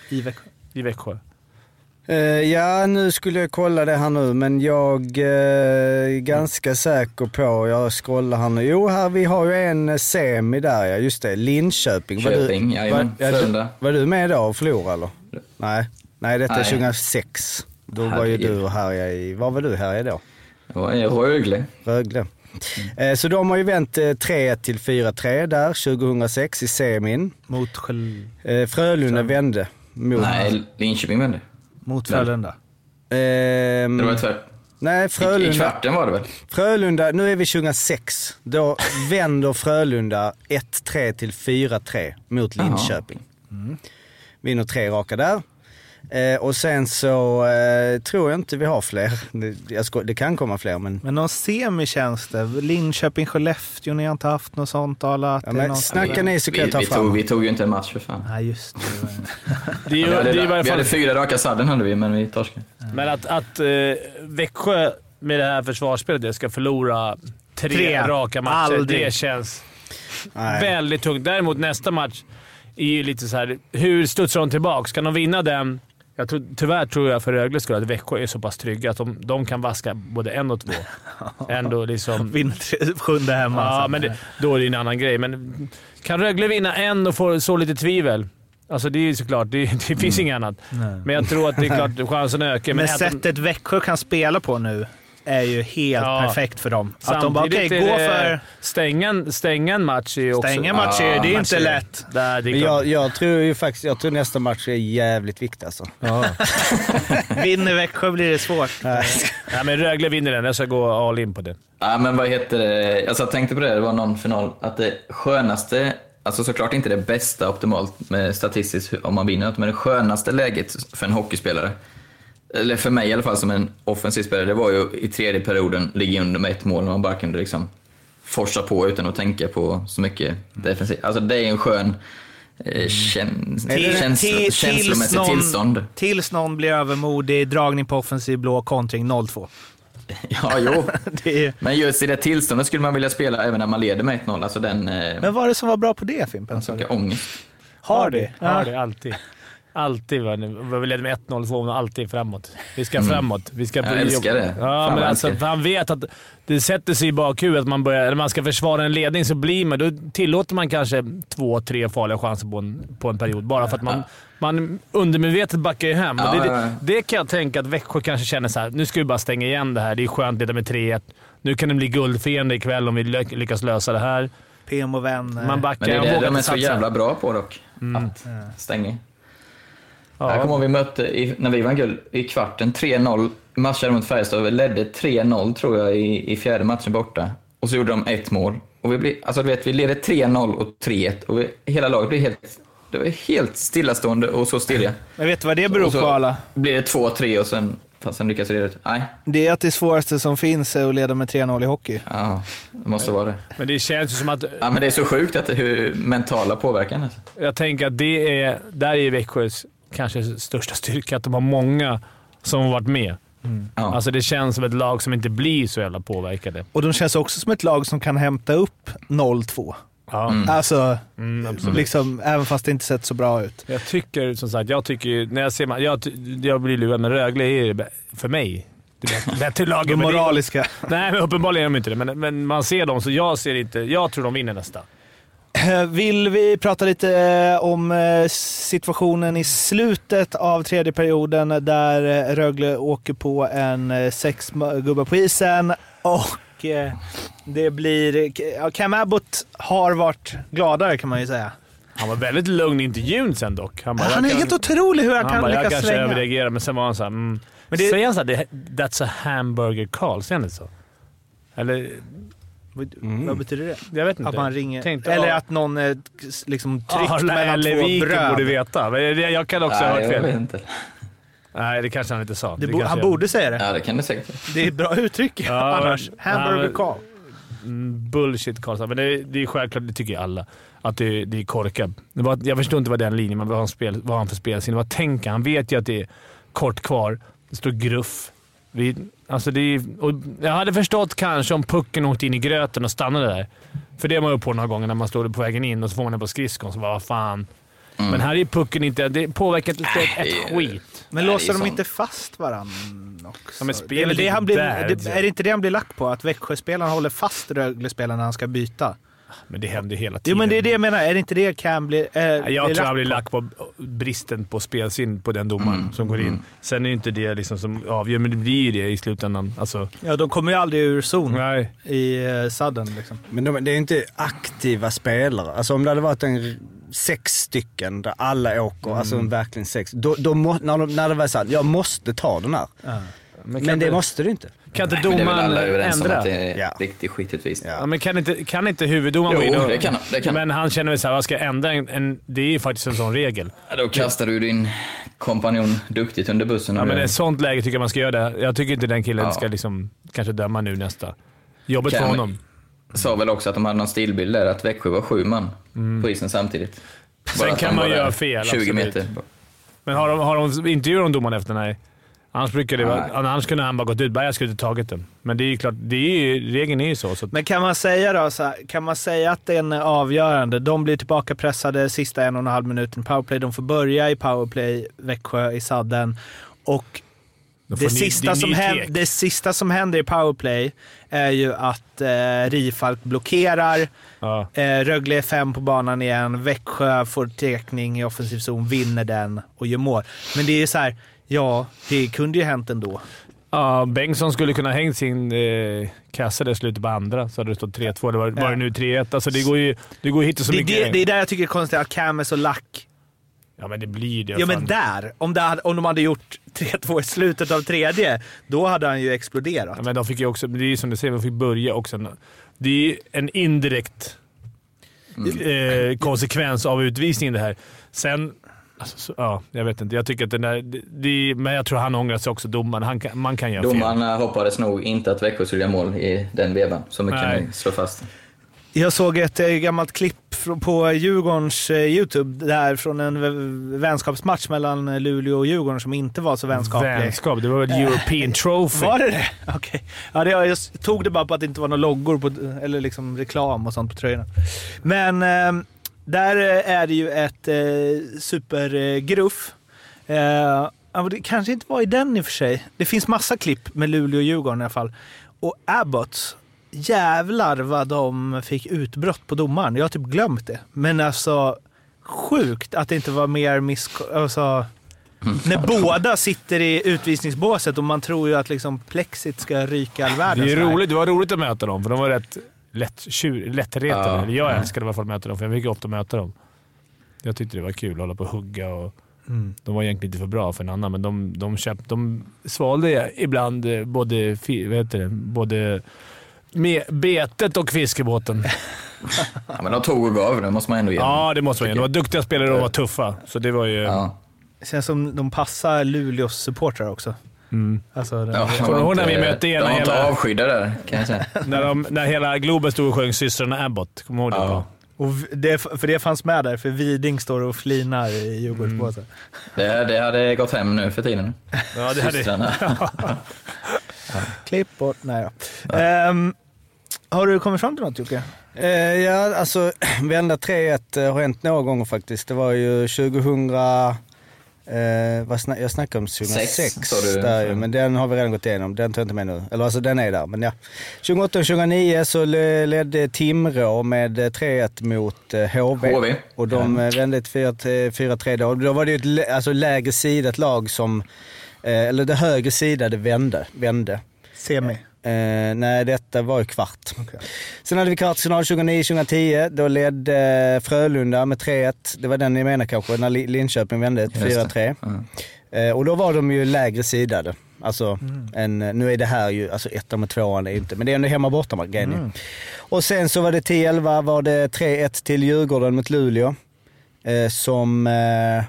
Speaker 7: I Växjö.
Speaker 1: I Växjö.
Speaker 9: Eh, ja, nu skulle jag kolla det här nu, men jag eh, är ganska säker på, jag scrollar här nu. Jo, här, vi har ju en semi där ja, just det. Linköping. Var
Speaker 8: Köping,
Speaker 9: du,
Speaker 8: jajamän.
Speaker 9: var, var du med då och förlorade eller? Nej, nej detta är
Speaker 8: Nej.
Speaker 9: 2006. Då var ju du och härjade i, var var du härjade då?
Speaker 8: Var Rögle.
Speaker 9: Rögle. Eh, så de har ju vänt eh, 3-1 till 4-3 där 2006 i semin.
Speaker 7: Mot, Sköld-
Speaker 9: Eh, Frölunda vände mot...
Speaker 8: Nej, Linköping vände.
Speaker 7: mot Frölunda.
Speaker 9: Ehm,
Speaker 8: Det var tvärt.
Speaker 9: nej,
Speaker 8: I, I
Speaker 9: Frölunda.
Speaker 8: kvarten var det väl?
Speaker 9: Frölunda, nu är vi 2006. Då vänder Frölunda 1-3 till 4-3 mot. Linköping. Vinner tre raka där. Eh, och sen så eh, tror jag inte vi har fler. Det, jag sko- det kan komma fler men...
Speaker 7: Men någon semi känns det. Linköping, Skellefteå, ni har inte haft något sånt? Alla,
Speaker 9: Ja,
Speaker 7: det
Speaker 9: men
Speaker 7: någon-
Speaker 9: snacka ni så kan
Speaker 8: Vi,
Speaker 9: jag ta
Speaker 8: vi,
Speaker 9: fram.
Speaker 8: tog, vi tog ju inte en match för fan.
Speaker 7: Nej, just det.
Speaker 1: Det är ju,
Speaker 8: Vi hade,
Speaker 1: det är i varje
Speaker 8: vi hade fyra raka sadden hade vi, men vi torskade.
Speaker 1: men att, att eh, Växjö med det här försvarsspelet det ska förlora tre,
Speaker 7: Tre.
Speaker 1: raka matcher,
Speaker 7: Aldrig.
Speaker 1: det känns
Speaker 9: Nej.
Speaker 1: väldigt tungt. Däremot nästa match är ju lite så här. hur studsar de tillbaka? Kan de vinna den? Jag tror, tyvärr tror jag för Rögles skull att Växjö är så pass trygga att de, de kan vaska både en och två. Ändå liksom...
Speaker 7: Tre- sjunde hemma.
Speaker 1: Ja,
Speaker 7: sen.
Speaker 1: men det, då är det en annan grej. Men kan Rögle vinna en och få så lite tvivel? Alltså det är såklart, det, det finns inget annat. Men jag tror att det är klart chansen ökar.
Speaker 7: Men
Speaker 1: de-
Speaker 7: sättet Växjö kan spela på nu är ju helt
Speaker 1: Ja.
Speaker 7: perfekt för dem. Att de bara, okej,
Speaker 1: är
Speaker 7: gå
Speaker 1: det-
Speaker 7: för...
Speaker 1: Stänga, en- stänga en match är ju också...
Speaker 7: Stänga match är- det är inte
Speaker 1: match
Speaker 7: lätt.
Speaker 1: Där, det är
Speaker 9: jag, jag tror ju faktiskt, jag tror nästa match är jävligt viktig alltså.
Speaker 7: Vinner Växjö blir det svårt.
Speaker 1: Nej, men Rögle vinner den. Jag ska gå all in på det.
Speaker 8: Ja, men vad heter det? Alltså, jag tänkte på det, det var någon final, att det skönaste, alltså såklart inte det bästa optimalt med statistiskt om man vinner, men det skönaste läget för en hockeyspelare, eller för mig i alla fall som en offensiv spelare, det var ju i tredje perioden ligga under med ett mål och man bara kunde liksom forsa på utan att tänka på så mycket defensivt. Alltså det är en skön eh, kän,
Speaker 7: Till-
Speaker 8: känsla,
Speaker 7: till- tills
Speaker 8: känslomässigt
Speaker 7: någon-
Speaker 8: tillstånd.
Speaker 7: Tills någon blir övermodig, dragning på offensiv blå, kontring 0-2.
Speaker 8: Ja, jo.
Speaker 7: Det är...
Speaker 8: Men just i det tillståndet skulle man vilja spela även när man leder med 1-0. Alltså den... Eh,
Speaker 7: Men vad är det som var bra på det, Fimpen?
Speaker 8: ångest.
Speaker 7: Har det?
Speaker 1: Har det alltid. Alltid. Vi ledde med 1-0, 2 alltid framåt. Vi ska framåt. Vi ska
Speaker 8: Jag älskar det.
Speaker 1: Ja,
Speaker 8: Fan,
Speaker 1: men alltså, han vet att det sätter sig i bakhuvudet att man börjar, när man ska försvara en ledning så blir man, då tillåter man kanske två, tre farliga chanser på en, på en period. Bara för att man, man undermedvetet backar ju hem.
Speaker 8: Ja,
Speaker 1: det, det, det kan jag tänka att Växjö kanske känner så här. nu ska vi bara stänga igen det här. Det är skönt att leda med 3-1. Nu kan det bli guldfirande ikväll om vi ly- lyckas lösa det här.
Speaker 7: PM och vänner.
Speaker 1: Man backar.
Speaker 8: Men det är det de är så jävla bra på dock. Att stänga. Jag kommer
Speaker 1: Ja.
Speaker 8: ihåg vi mötte, i, när vi vann guld, i kvarten, 3-0. Matchade mot Färjestad. Vi ledde 3-0 tror jag i, i fjärde matchen borta. Och så gjorde de ett mål. Och vi, blev, alltså, du vet, vi ledde 3-0 och 3-1 och vi, hela laget blev helt, det var helt stillastående och så stilla.
Speaker 7: Men vet du vad det beror
Speaker 8: Och så
Speaker 7: på, alla?
Speaker 8: blir det 2-3 och sen, sen lyckas vi leda ut. Nej,
Speaker 7: Det är att det svåraste som finns är att leda med 3-0 i hockey.
Speaker 8: ja, det måste vara det.
Speaker 1: Men det känns ju som att...
Speaker 8: Ja, men det är så sjukt att det, hur mentala påverkan. Alltså.
Speaker 1: Jag tänker att det är, där är Växjös kanske största styrka, att de har många som har varit med.
Speaker 8: Ja.
Speaker 1: Alltså det känns som ett lag som inte blir så jävla påverkade.
Speaker 7: Och de känns också som ett lag som kan hämta upp 0-2.
Speaker 1: Ja.
Speaker 7: Alltså,
Speaker 1: Mm,
Speaker 7: liksom, även fast det inte sett så bra ut.
Speaker 1: Jag tycker som sagt, jag tycker när jag ser jag, jag blir lurad, men Rögle är för mig det bä- bättre laget.
Speaker 7: Det
Speaker 1: men det-
Speaker 7: moraliska.
Speaker 1: Nej, men uppenbarligen är de inte det. Men, men man ser dem, så jag ser inte... Jag tror de vinner nästa.
Speaker 7: Eh, Vill vi prata lite eh, om eh, situationen i slutet av tredje perioden där Rögle åker på en sex gubbar på isen och det blir... Cam Abbott har varit gladare kan man ju säga.
Speaker 1: Han var väldigt lugn i intervjun sen dock. Han, bara,
Speaker 7: Han är
Speaker 1: jag
Speaker 7: helt
Speaker 1: kan-
Speaker 7: otrolig hur han,
Speaker 1: Han
Speaker 7: kan
Speaker 1: bara, jag
Speaker 7: lyckas
Speaker 1: kanske
Speaker 7: svänga.
Speaker 1: överreagerar, men sen var han såhär... Mm.
Speaker 7: Men det-
Speaker 1: Säger han såhär, “That's a hamburger call”? Säger han inte så? Eller,
Speaker 7: Vad betyder det?
Speaker 1: jag vet inte.
Speaker 7: Att man ringer...
Speaker 1: Tänkte,
Speaker 7: eller
Speaker 1: ja.
Speaker 7: att någon eh, liksom tryckt
Speaker 1: Ja,
Speaker 7: mellan
Speaker 1: eller
Speaker 7: två bröd.
Speaker 1: borde veta. Jag kan också ha
Speaker 8: Nej,
Speaker 1: hört
Speaker 8: jag vet
Speaker 1: fel.
Speaker 8: inte.
Speaker 1: Nej, det kanske han inte sa.
Speaker 7: Det
Speaker 1: Det
Speaker 7: bo, han
Speaker 1: jag-
Speaker 7: borde säga det.
Speaker 8: Ja, det kan det säkert.
Speaker 7: Det är ett bra uttryck
Speaker 1: Ja,
Speaker 7: annars. Hamburger
Speaker 1: ja,
Speaker 7: call.
Speaker 1: Mm, Bullshit Karlsson. Men det, det är självklart, det tycker ju alla, att det, det är korkat. Jag förstår inte vad den linjen, men vad han, spel, vad han för spelsinne? Vad tänker han? Han vet ju att det är kort kvar. Det står gruff. Vi, alltså det är, jag hade förstått kanske om pucken åkte in i gröten och stannade där. För det har man ju på några gånger när man står på vägen in och så får man den på skridskon. Så bara, vad fan. Men här är pucken inte... Det påverkar inte ett, ett
Speaker 8: är-
Speaker 1: skit.
Speaker 7: Men
Speaker 8: Nej,
Speaker 7: låser de
Speaker 8: sånt.
Speaker 7: inte fast varandra också?
Speaker 1: Ja, men
Speaker 7: det är, det han blir, det, är det inte det han blir lack på? Att Växjöspelaren håller fast Rögle-spelaren när han ska byta?
Speaker 1: Men det händer ju hela tiden.
Speaker 7: Jo, men det är det jag menar. Är det inte det Cam blir, eh,
Speaker 1: Jag tror han blir lack på bristen på spelsinne på den domaren som går in. Sen är ju inte det liksom som avgör, men det blir ju det i slutändan. Alltså,
Speaker 7: Ja, de kommer ju aldrig ur zon
Speaker 1: nej.
Speaker 7: i eh, sudden. Liksom.
Speaker 9: Men de, det är inte aktiva spelare. Alltså om det hade varit en sex stycken där alla åker, alltså verkligen sex. Då, då må, när, de, när det var såhär, jag måste ta den här.
Speaker 1: Men,
Speaker 9: Men det måste du inte.
Speaker 1: kan inte domaren
Speaker 8: om
Speaker 1: ändra?
Speaker 8: det är
Speaker 9: Ja.
Speaker 8: riktig skitutvisning.
Speaker 1: Ja, men kan inte, kan inte huvuddomaren gå in och...
Speaker 8: det kan. Det kan
Speaker 1: men han känner väl såhär, vad ska jag ändra? En, en, det är ju faktiskt en sån regel.
Speaker 8: Ja, Då kastar du din kompanjon duktigt under bussen.
Speaker 1: Ja, men i
Speaker 8: det-
Speaker 1: ett sånt läge tycker jag man ska göra det. Jag tycker inte den killen
Speaker 8: Ja.
Speaker 1: ska liksom, kanske döma nu nästa. Jobbigt för honom.
Speaker 8: sa väl också att de hade någon stilbild där, att Växjö var sju man på isen samtidigt.
Speaker 1: Sen
Speaker 8: Bara att
Speaker 1: kan man göra fel,
Speaker 8: 20
Speaker 1: absolut.
Speaker 8: meter.
Speaker 1: Men har de, har de intervjuat domaren efter? Nej. Annars brukar det vara... Annars kunde han bara gått ut bara “jag skulle inte tagit den”. Men det är ju klart, det är ju, regeln är ju så. så
Speaker 7: Men kan man säga då, så här, kan man säga att den är avgörande? De blir tillbaka pressade sista en och en halv minuten i powerplay. De får börja i powerplay, Växjö i sadden. Och det, sista
Speaker 1: är
Speaker 7: som
Speaker 1: ny
Speaker 7: händer, det sista som händer i powerplay är ju att eh, Rifalk blockerar.
Speaker 1: Ja.
Speaker 7: Eh, Rögle är fem på banan igen. Växjö får tekning i offensiv zon, vinner den och gör mål. Men det är ju så här, ja, det kunde ju hänt ändå.
Speaker 1: Ja, Bengtsson skulle kunna hängt sin eh, kasse där i slutet på andra, så hade det stått 3-2. Det var, var det nu 3-1. Alltså det går ju det går hit så
Speaker 7: Det,
Speaker 1: mycket.
Speaker 7: det, det är där jag tycker det är konstigt att är så lack.
Speaker 1: Ja, men det blir det.
Speaker 7: Ja, men
Speaker 1: fan.
Speaker 7: där. Om, det om de hade gjort 3-2 i slutet av tredje, då hade han ju exploderat.
Speaker 1: Ja, men de fick ju också, det är ju som du säger, de fick börja också. Det är ju en indirekt eh, konsekvens av utvisningen det här. Sen, alltså, så, ja, jag vet inte. Jag tycker att den där, det, det, men jag tror han ångrar sig också, domaren. Han kan, man kan göra fel.
Speaker 8: Domarna hoppades nog inte att Växjö skulle göra mål i den vevan. Så mycket kan vi slå fast.
Speaker 7: Jag såg ett eh, gammalt klipp på Djurgårdens eh, YouTube där från en vänskapsmatch mellan eh, Luleå och Djurgården som inte var så vänskaplig.
Speaker 1: Vänskap. Det var väl European Trophy.
Speaker 7: Var det det? Okej. Ja, det, jag tog det bara på att det inte var några loggor på, eller liksom reklam och sånt på tröjorna. Men eh, där eh, är det ju ett eh, supergruff. Eh, det kanske inte var i den i och för sig. Det finns massa klipp med Luleå och Djurgården i alla fall. Och Abbott, jävlar vad de fick utbrott på domaren. Jag har typ glömt det. Men alltså, sjukt att det inte var mer miss... Alltså, när båda sitter i utvisningsbåset och man tror ju att liksom plexit ska ryka all världen.
Speaker 1: Det är roligt. Det var roligt att möta dem, för de var rätt lätt, tjur, lättretade.
Speaker 8: Ja.
Speaker 1: Eller Jag
Speaker 8: Mm.
Speaker 1: älskade i alla fall att möta dem, för jag fick ofta möta dem. Jag tyckte det var kul att hålla på och hugga och de var egentligen inte för bra för en annan, men de, de, köpt, de svalde ibland eh, både, vad heter det, både med betet och fiskebåten.
Speaker 8: Ja, men de tog och gav, det måste man ändå ge.
Speaker 1: Ja, det måste man ge. De var duktiga spelare och de var tuffa, så det var ju...
Speaker 8: Ja.
Speaker 7: Det känns som de passar Luleås supportrar också.
Speaker 1: Mm.
Speaker 7: Alltså, det-
Speaker 8: Ja,
Speaker 1: Kommer du ihåg när vi mötte ena
Speaker 8: De var avskydda där, kan jag säga.
Speaker 1: När, de, när hela Globen stod och sjöng “Systrarna Abbott”. Kommer du ihåg det?
Speaker 8: Ja.
Speaker 7: Och det, för det fanns med där, för Widing står och flinar i Djurgårdspåsen.
Speaker 8: Det, det hade gått hem nu för tiden.
Speaker 1: Ja, det hade...
Speaker 8: Systrarna.
Speaker 7: Klipp bort. Nej då. Ehm, har du kommit fram till något Jocke?
Speaker 9: Eh, ja, alltså vända 3-1 eh, har hänt några gånger faktiskt. Det var ju 2000... Eh, vad snack, jag snackade om 2006
Speaker 8: Sex, sa du.
Speaker 9: där ju, men den har vi redan gått igenom. Den tar jag inte med nu. Eller alltså den är där, men ja. 2008 och 2009 så le- ledde Timrå med eh, 3-1 mot eh, HV.
Speaker 8: HV.
Speaker 9: Och de eh, vände till 4- 4-3 då. Då var det ju ett alltså, lägre sidat lag som, eh, eller det högre sidade vände. vände.
Speaker 7: Semi.
Speaker 9: Eh, nej, detta var ju kvart. Sen hade vi kvartsfinal 2009-2010. Då ledde eh, Frölunda med 3-1. Det var den ni menar kanske, när Li- Linköping vände till
Speaker 8: Just
Speaker 9: 4-3.
Speaker 8: Ja.
Speaker 9: Eh, och då var de ju lägre sidade. Alltså, en, nu är det här ju, alltså ettan med tvåan är inte, men det är ändå hemma borta man mm. Och sen så var det 10-11 var det 3-1 till Djurgården mot Luleå. Eh, som, eh,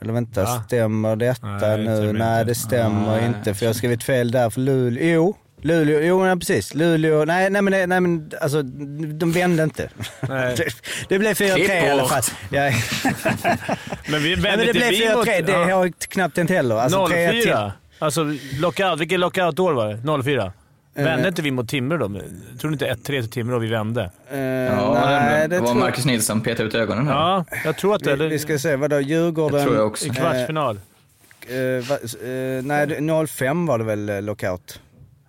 Speaker 9: eller vänta,
Speaker 1: Va?
Speaker 9: stämmer detta
Speaker 1: Nej, det
Speaker 9: nu?
Speaker 1: stämmer
Speaker 9: Nej, det stämmer inte för jag har skrivit fel där för Luleå. Jo, Luleå, jo nej, precis. Luleå, nej, nej, men, nej, nej men alltså de vände inte.
Speaker 1: Nej.
Speaker 9: det, det blev 4-3 i alla fall. Ja.
Speaker 1: Men vi
Speaker 9: Nej,
Speaker 1: vände
Speaker 9: men det blev
Speaker 1: vi mot-
Speaker 9: 4-3, det
Speaker 1: ja.
Speaker 9: har jag knappt hänt heller. Alltså 3-1 till.
Speaker 1: 04? Alltså lockout. Vilket lockout-år var det? 04?
Speaker 9: Eh.
Speaker 1: Vände inte vi mot Timrå då? Tror du inte 1-3 till Timrå och vi vände?
Speaker 9: Eh,
Speaker 8: Ja,
Speaker 9: nej,
Speaker 8: det,
Speaker 9: det
Speaker 8: var
Speaker 9: tror
Speaker 8: Marcus Nilsson petade ut ögonen. här.
Speaker 1: Ja, jag tror att det...
Speaker 9: vi, vi ska se, vadå Djurgården?
Speaker 8: Det tror jag också.
Speaker 1: I kvartsfinal.
Speaker 9: Eh, va, eh, nej, det- 05 var det väl lockout?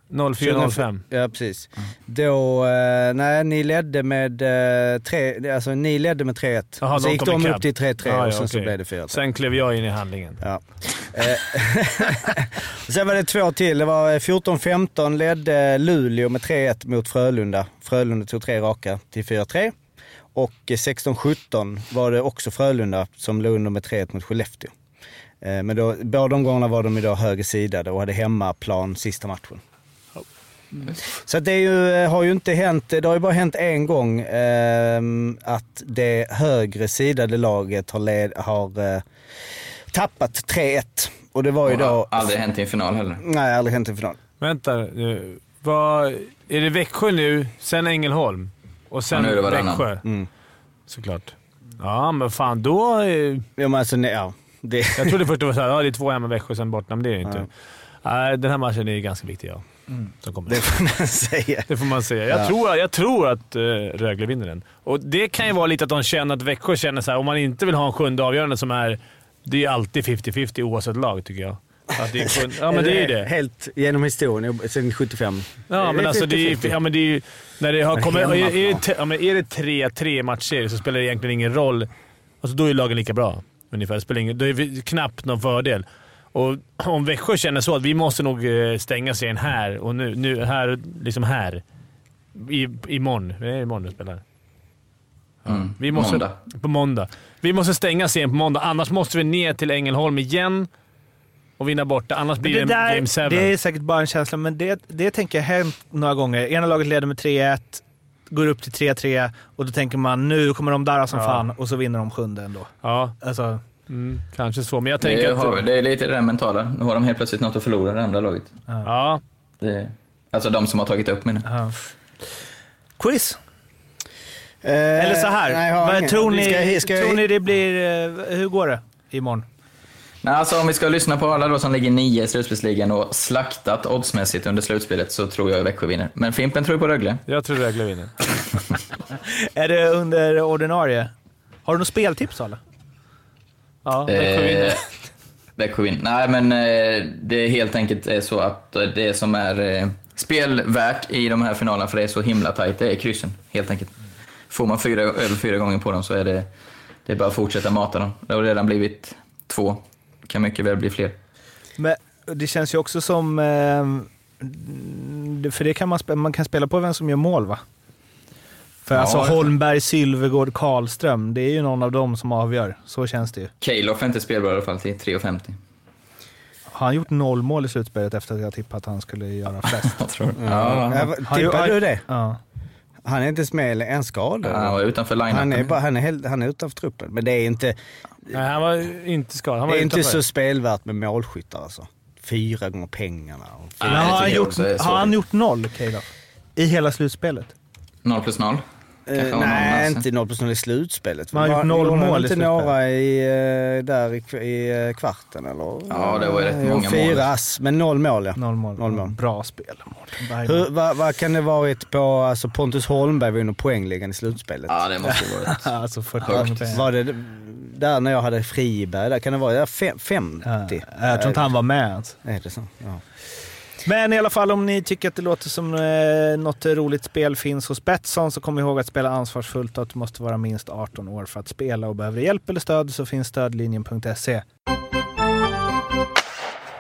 Speaker 1: 04-05.
Speaker 9: Ja, precis. Då, eh, nej, ni ledde med eh, tre, alltså ni ledde med 3-1.
Speaker 1: Jaha,
Speaker 9: så gick de upp till 3-3
Speaker 1: Ja,
Speaker 9: och
Speaker 1: ja,
Speaker 9: sen så
Speaker 1: okej.
Speaker 9: blev det 4-3.
Speaker 1: Sen klev jag in i handlingen.
Speaker 9: Ja. Eh, Sen var det två till. Det var 14-15 ledde Luleå med 3-1 mot Frölunda. Frölunda tog tre raka till 4-3. Och 16-17 var det också Frölunda som låg under med 3-1 mot Skellefteå. Eh, Men då, båda de gångerna var de idag högersidade och hade hemmaplan sista matchen. Så det är ju, eh, har ju inte hänt, det har ju bara hänt en gång eh, att det högre sidade laget har, led, har eh, tappat 3-1. Och det var ju då...
Speaker 8: aldrig hänt i en final heller.
Speaker 9: Nej, aldrig hänt i final.
Speaker 1: Vänta nu. Vad, är det Växjö nu, sen Ängelholm och sen
Speaker 8: Ja, nu är det varannan.
Speaker 1: Växjö?
Speaker 9: Mm.
Speaker 1: Såklart. Ja, men fan då... eh,
Speaker 9: Ja, men alltså, nej, ja. Det,
Speaker 1: Jag trodde först det var såhär, ja det är två hemma Växjö sen borta, men det är det inte. Nej, den här matchen är ganska viktig, ja. Kommer.
Speaker 9: det får man säga.
Speaker 1: Det får man säga. Jag,
Speaker 9: Ja.
Speaker 1: tror, jag tror att uh, Rögle vinner den. Och Det kan ju vara lite att de känner att Växjö känner så här, om man inte vill ha en sjunde avgörande som är... Det är alltid 50-50 oavsett lag, tycker jag. Att det är sjunde, ja, men det är ju det.
Speaker 9: Helt genom historien, sedan 75.
Speaker 1: Ja, men alltså det är,
Speaker 9: 50-50.
Speaker 1: ja, men det är ju... När det har kommit, är, är, det, ja, men är det tre, tre matcher så spelar det egentligen ingen roll. Alltså då är lagen lika bra. Ungefär. Det spelar ingen, då är det knappt någon fördel. Och om Växjö känner så att vi måste nog eh, stänga serien här och nu, nu här, liksom här. I, imorgon. Det är imorgon du spelar.
Speaker 8: Mm.
Speaker 1: vi måste,
Speaker 8: Måndag.
Speaker 1: På måndag. Vi måste stänga serien på måndag, annars måste vi ner till Ängelholm igen och vinna borta. Annars blir det,
Speaker 7: det, där,
Speaker 1: Game 7.
Speaker 7: det är säkert bara en känsla, men det, det tänker jag hänt några gånger. Ena laget leder med 3-1, går upp till 3-3 och då tänker man nu kommer de där som
Speaker 1: Ja.
Speaker 7: fan och så vinner de sjunde ändå.
Speaker 1: Ja,
Speaker 7: Alltså,
Speaker 1: mm, kanske så. Men jag tänker
Speaker 8: Det,
Speaker 1: att...
Speaker 8: det är lite det där mentala. Nu har de helt plötsligt något att förlora, det andra laget.
Speaker 1: Ja,
Speaker 8: Det, alltså de som har tagit upp mina.
Speaker 7: ja. Quiz!
Speaker 9: Eh,
Speaker 7: Eller så här.
Speaker 9: Nej,
Speaker 7: Vad tror, ni,
Speaker 9: Ska, ska,
Speaker 7: tror ni det blir... eh, Hur går det imorgon?
Speaker 8: Nej, alltså om vi ska lyssna på alla då som ligger nio i slutspelsligan och slaktat oddsmässigt under slutspelet så tror jag Växjö vinner. Men Fimpen tror på Rögle.
Speaker 1: jag tror Rögle vinner.
Speaker 7: Är det under ordinarie? Har du något speltips alla?
Speaker 1: Ja, Växjö vinner.
Speaker 8: Eh, Växjö vinner. Nej, men eh, det är helt enkelt är så att det som är eh, spelvärt i de här finalerna, för det är så himla tajt, det är kryssen. Helt enkelt. Får man fyra, över fyra gånger på dem så är det, det är bara att fortsätta mata dem. Det har redan blivit två. kan mycket väl bli fler.
Speaker 7: Men det känns ju också som... Eh, det- för det kan man, man kan spela på vem som gör mål va? För
Speaker 8: Ja,
Speaker 7: alltså Holmberg, Sylvegård, Karlström, det är ju någon av dem som avgör. Så känns det ju.
Speaker 8: Calof är inte spelbar i alla fall till 3,50.
Speaker 7: Har han gjort noll mål i slutspelet efter att jag tippat att han skulle göra flest?
Speaker 8: Jag tror.
Speaker 9: Ja,
Speaker 8: Ja,
Speaker 7: ju-
Speaker 9: du det?
Speaker 7: ja.
Speaker 9: Han är inte ens med en skadad.
Speaker 8: han var utanför line
Speaker 9: Han är, bara, han, är helt, han är utanför truppen. Men det är inte,
Speaker 1: Nej, han var inte skadad. Han var
Speaker 9: det är inte
Speaker 1: utanför.
Speaker 9: så spelvärt med målskyttar alltså. Fyra gånger pengarna.
Speaker 7: Men
Speaker 8: Nej,
Speaker 7: har, han gjort, har han gjort noll, Calof? I hela slutspelet?
Speaker 8: 0 plus 0. Kanske
Speaker 9: Eh, nej,
Speaker 8: alltså.
Speaker 9: inte 0 plus 0 i slutspelet.
Speaker 7: Man har gjort
Speaker 9: Var-
Speaker 7: noll mål i slutspelet.
Speaker 9: några i, eh, där i, i eh, kvarten eller?
Speaker 8: Ja, det var ju rätt många
Speaker 9: Fyra
Speaker 8: mål.
Speaker 9: ass, men noll mål ja.
Speaker 7: Noll mål.
Speaker 9: Noll mål.
Speaker 7: Bra spel.
Speaker 9: Hur, vad, vad kan det varit på, alltså Pontus Holmberg vinner poängligan i slutspelet?
Speaker 8: Ja, det måste ju varit.
Speaker 7: Alltså 40
Speaker 8: Högt.
Speaker 9: Var det där när jag hade Friberg, där kan det vara där, fem, 50?
Speaker 7: Ja, jag tror inte han var med ens.
Speaker 9: Är det så? Ja.
Speaker 7: Men i alla fall om ni tycker att det låter som eh, något roligt spel finns hos Betsson så kom ihåg att spela ansvarsfullt och att du måste vara minst 18 år för att spela och behöver hjälp eller stöd så finns stödlinjen.se.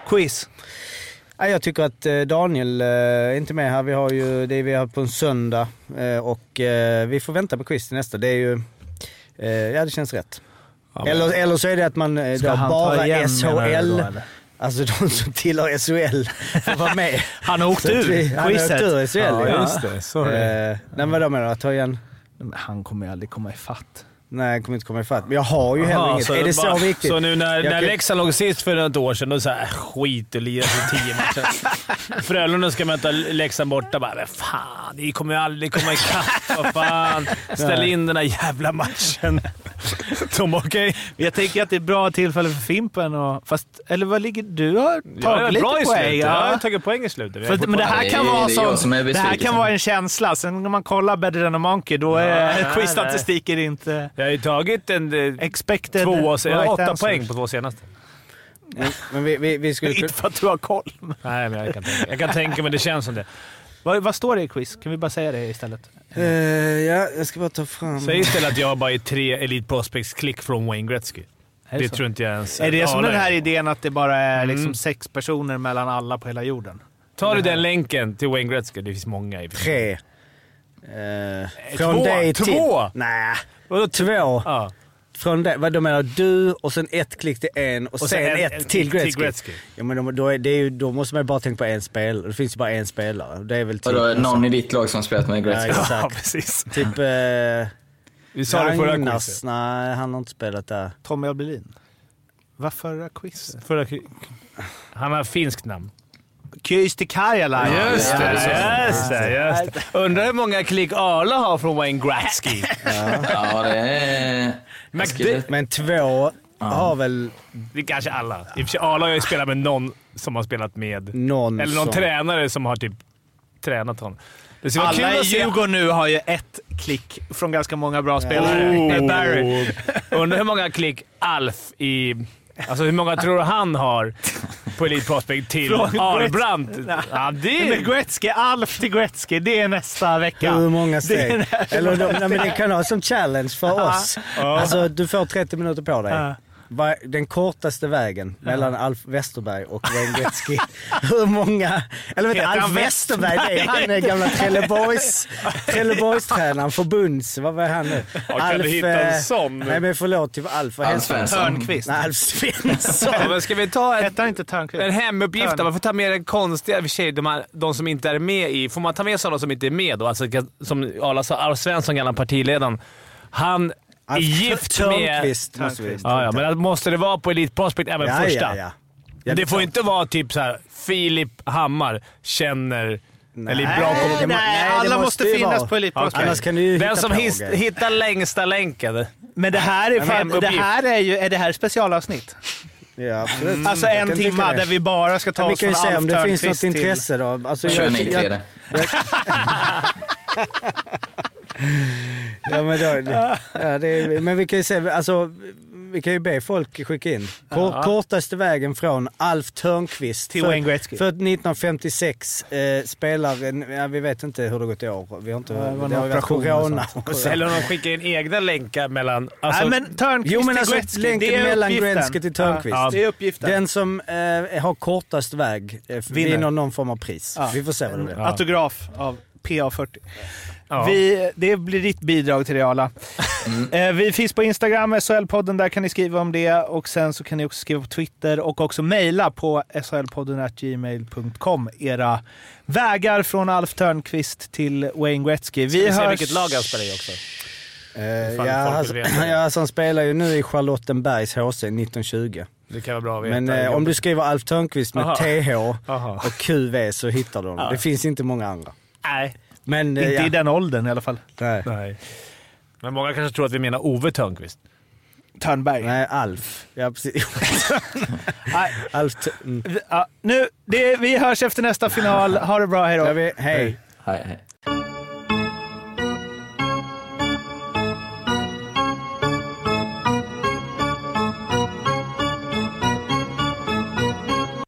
Speaker 7: Quiz.
Speaker 9: Ja, jag tycker att eh, Daniel eh, är inte med här. Vi har ju det vi har på en söndag eh, och vi får vänta på quiz till nästa. Det är ju, ja det känns rätt. eller, eller så är det att man
Speaker 7: Ska
Speaker 9: då
Speaker 7: han ta
Speaker 9: bara SHL? Alltså de som tillhör SHL får vara med.
Speaker 7: Han har åkt
Speaker 9: att vi-
Speaker 7: ur
Speaker 9: Han har åkt ur SHL
Speaker 7: Ja,
Speaker 9: ja.
Speaker 7: just
Speaker 1: det. Så är det.
Speaker 9: Eh, nej men vadå menar du? Att ta igen?
Speaker 7: Men Han kommer ju aldrig komma ifatt.
Speaker 9: Nej, jag kommer inte komma ifatt. Men jag har ju heller inget. är det så
Speaker 1: bara-
Speaker 9: viktigt?
Speaker 1: Så nu när,
Speaker 9: Jag
Speaker 1: när
Speaker 9: kan-
Speaker 1: Leksand låg sist för något år sedan, då äh, skit och lira för tio matcher. Frölunda ska möta Leksand borta. Bara, men fan, ni kommer ju aldrig komma ikapp. Vad fan. Ställ in den här jävla matchen. De okej.
Speaker 7: Jag tänker att det är ett bra tillfälle för Fimpen och... Fast, eller vad ligger... Du har tagit
Speaker 1: Jag är
Speaker 7: lite
Speaker 1: bra i
Speaker 7: poäng.
Speaker 1: slutet.
Speaker 7: ja.
Speaker 1: Jag har tagit poäng i slutet.
Speaker 7: För, men det här kan vara
Speaker 8: som är
Speaker 7: Det här kan vara en känsla. Sen när man kollar Better than a Monkey, då är
Speaker 1: nej,
Speaker 7: quizstatistiken inte...
Speaker 1: Jag har ju tagit en, eh,
Speaker 7: Expected
Speaker 1: två, jag har
Speaker 7: right
Speaker 1: åtta
Speaker 7: answers.
Speaker 1: poäng på två senaste.
Speaker 9: Men, men vi, vi, vi skulle
Speaker 7: Inte för att du har koll.
Speaker 1: Nej, men jag kan tänka, jag kan tänka men det känns som det.
Speaker 7: Vad, vad står det i quiz? Kan vi bara säga det istället?
Speaker 9: Eh, ja, jag ska bara ta fram...
Speaker 1: Säg istället att jag bara är tre Elite Prospects klick från Wayne Gretzky.
Speaker 7: Är
Speaker 1: Det
Speaker 7: så?
Speaker 1: tror inte jag ens
Speaker 7: Är det som den här idén att det bara är liksom
Speaker 1: Mm.
Speaker 7: sex personer mellan alla på hela jorden?
Speaker 1: Tar du den länken till Wayne Gretzky, det finns många i
Speaker 9: Tre. Eh, från
Speaker 1: två?
Speaker 9: dig till...
Speaker 1: Två?
Speaker 9: Nej.
Speaker 1: Vadå
Speaker 9: Två.
Speaker 1: Ja.
Speaker 9: Från dig, vad då menar du och sen ett klick till en och,
Speaker 1: Och
Speaker 9: sen,
Speaker 1: sen en-
Speaker 9: ett till Gretzky.
Speaker 1: Gretzky.
Speaker 9: Ja, men då, då, är det är ju, då måste man ju bara tänka på en spelare. Det finns ju bara en spelare. Det är väl typ...
Speaker 8: Vadå, är det någon i ditt lag som spelat med
Speaker 9: Ja,
Speaker 8: Gretzky?
Speaker 9: exakt.
Speaker 1: Ja, precis.
Speaker 9: Typ... Eh,
Speaker 1: Vi sa det förra quizet.
Speaker 9: Nej, han har inte spelat där.
Speaker 7: Tommy Abelin. Vad förra quizet?
Speaker 1: Förra, han har finskt namn.
Speaker 7: Kysti Karjala.
Speaker 1: Just det, just det, just det. Undrar hur många klick Arla har från Wayne Gretzky.
Speaker 8: Ja, det är...
Speaker 9: Men två har väl
Speaker 1: Det är kanske alla. I och för sig, Arla har ju spelat med någon som har spelat med...
Speaker 9: någon
Speaker 1: Eller någon
Speaker 9: som...
Speaker 1: tränare som har typ tränat honom. Det kul
Speaker 7: Alla i. Djurgården nu har ju ett klick från ganska många bra spelare.
Speaker 1: Oh.
Speaker 7: Barry.
Speaker 1: Undrar hur många klick Alf i... Alltså hur många tror du han har på Elite Prospect till?
Speaker 7: Gretzky.
Speaker 1: Ja, det
Speaker 7: Men
Speaker 1: är...
Speaker 7: Gretzky, Alf till Gretzky, det är nästa vecka.
Speaker 9: Hur många
Speaker 7: Det
Speaker 9: steg?
Speaker 7: här-
Speaker 9: Eller de, nej, men det kan ha som challenge för oss. Alltså, du får 30 minuter på dig.
Speaker 7: Ja.
Speaker 9: Den kortaste vägen mellan Alf Westerberg och Wayne Gretzky. Hur många... Eller vet du,
Speaker 7: Heter
Speaker 9: Alf Westerberg, det är han är gamla Trelleborgs, Trelleborgstränaren, förbunds... Vad var han nu?
Speaker 1: kan du hitta en
Speaker 9: eh,
Speaker 1: sån?
Speaker 9: Nej men förlåt, till Alf. Vad
Speaker 8: Alf
Speaker 9: han?
Speaker 8: Svensson.
Speaker 7: Törnqvist.
Speaker 9: Nej, Alf Svensson.
Speaker 1: Ja, men ska vi ta en,
Speaker 7: Hette han inte Törnqvist?
Speaker 1: en hemuppgift? Man får ta med den konstiga, i sig, de, här, de som inte är med i... Får man ta med sådana som inte är med då? Alltså, som Arla sa, Alf Svensson, gamla partiledaren. Han
Speaker 9: Alf
Speaker 1: gift med...
Speaker 9: Törnqvist måste vi
Speaker 1: Ja, ja, men måste det vara på Elite Prospect även
Speaker 9: Ja,
Speaker 1: första?
Speaker 9: ja, ja.
Speaker 1: Det får
Speaker 9: klart.
Speaker 1: inte vara typ så här Filip Hammar känner... eller bra
Speaker 9: Nej,
Speaker 7: Nej,
Speaker 9: det
Speaker 7: alla måste
Speaker 9: måste
Speaker 7: finnas
Speaker 9: vara.
Speaker 7: på Elite Prospect.
Speaker 9: Annars kan du ju
Speaker 1: Den som his, hittar längsta länken.
Speaker 7: Men det här är, fan, det här är ju är det här specialavsnitt.
Speaker 9: Ja, absolut.
Speaker 7: Alltså
Speaker 9: Jag
Speaker 7: en
Speaker 9: det.
Speaker 7: där vi bara ska ta oss
Speaker 9: kan ju
Speaker 7: från
Speaker 9: se
Speaker 7: Alf
Speaker 9: om det finns något intresse då. Alltså,
Speaker 8: Kör
Speaker 9: jag-
Speaker 8: ni
Speaker 9: jag-
Speaker 8: tre det.
Speaker 9: Ja, men, då, ja, det är, men vi kan ju se, alltså, vi kan ju be folk skicka in. Kor, Kortaste vägen från Alf Törnqvist
Speaker 7: Till
Speaker 9: för,
Speaker 7: Wayne Gretzky.
Speaker 9: för 1956 eh, spelar, en, ja, vi vet inte hur det gått i år. Vi har inte,
Speaker 7: det var
Speaker 9: det, har varit corona.
Speaker 1: Eller om de skickar in egna länkar mellan... Alltså,
Speaker 7: Nej, men Törnqvist
Speaker 9: Jo men
Speaker 7: till
Speaker 9: alltså
Speaker 7: Gretzky,
Speaker 9: länken
Speaker 7: det är
Speaker 9: mellan
Speaker 7: uppgiften.
Speaker 9: Gretzky till Törnqvist.
Speaker 7: Ja, det är uppgiften.
Speaker 9: Den som eh, har kortast väg eh,
Speaker 7: Vinner.
Speaker 9: vinner någon form av pris.
Speaker 7: Ja.
Speaker 9: Vi får se vad det blir.
Speaker 7: Autograf av PA40.
Speaker 1: Ja.
Speaker 7: Vi, det blir ditt bidrag till det Arla. Eh, vi finns på Instagram, SHL-podden, där kan ni skriva om det. Och sen så kan ni också skriva på Twitter och också mejla på shlpodden.gmail.com era vägar från Alf Törnqvist till Wayne Gretzky. Vi
Speaker 1: vi ser
Speaker 7: hörs...
Speaker 1: vilket lag han spelar i också. Ifall
Speaker 9: ja, alltså, ja, alltså, han spelar ju nu i Charlottenbergs HC 1920.
Speaker 1: Det kan vara bra att veta.
Speaker 9: Men eh, om du skriver Alf Törnqvist med
Speaker 1: Aha.
Speaker 9: TH
Speaker 1: Aha.
Speaker 9: och QV så hittar du honom.
Speaker 1: Ja.
Speaker 9: Det finns inte många andra.
Speaker 1: Nej.
Speaker 9: Men, eh,
Speaker 7: Inte
Speaker 9: ja.
Speaker 7: i den åldern i alla fall.
Speaker 9: Nej.
Speaker 1: Nej. Men många kanske tror att vi menar Ove Thörnqvist.
Speaker 7: Törnberg.
Speaker 9: Nej, Alf. Ja, precis.
Speaker 7: Nej.
Speaker 9: Alf T- mm.
Speaker 7: Ja, nu, det, vi hörs efter nästa final. Ha det bra, hej då.
Speaker 9: Ja, vi, hej.
Speaker 8: Hej, hej.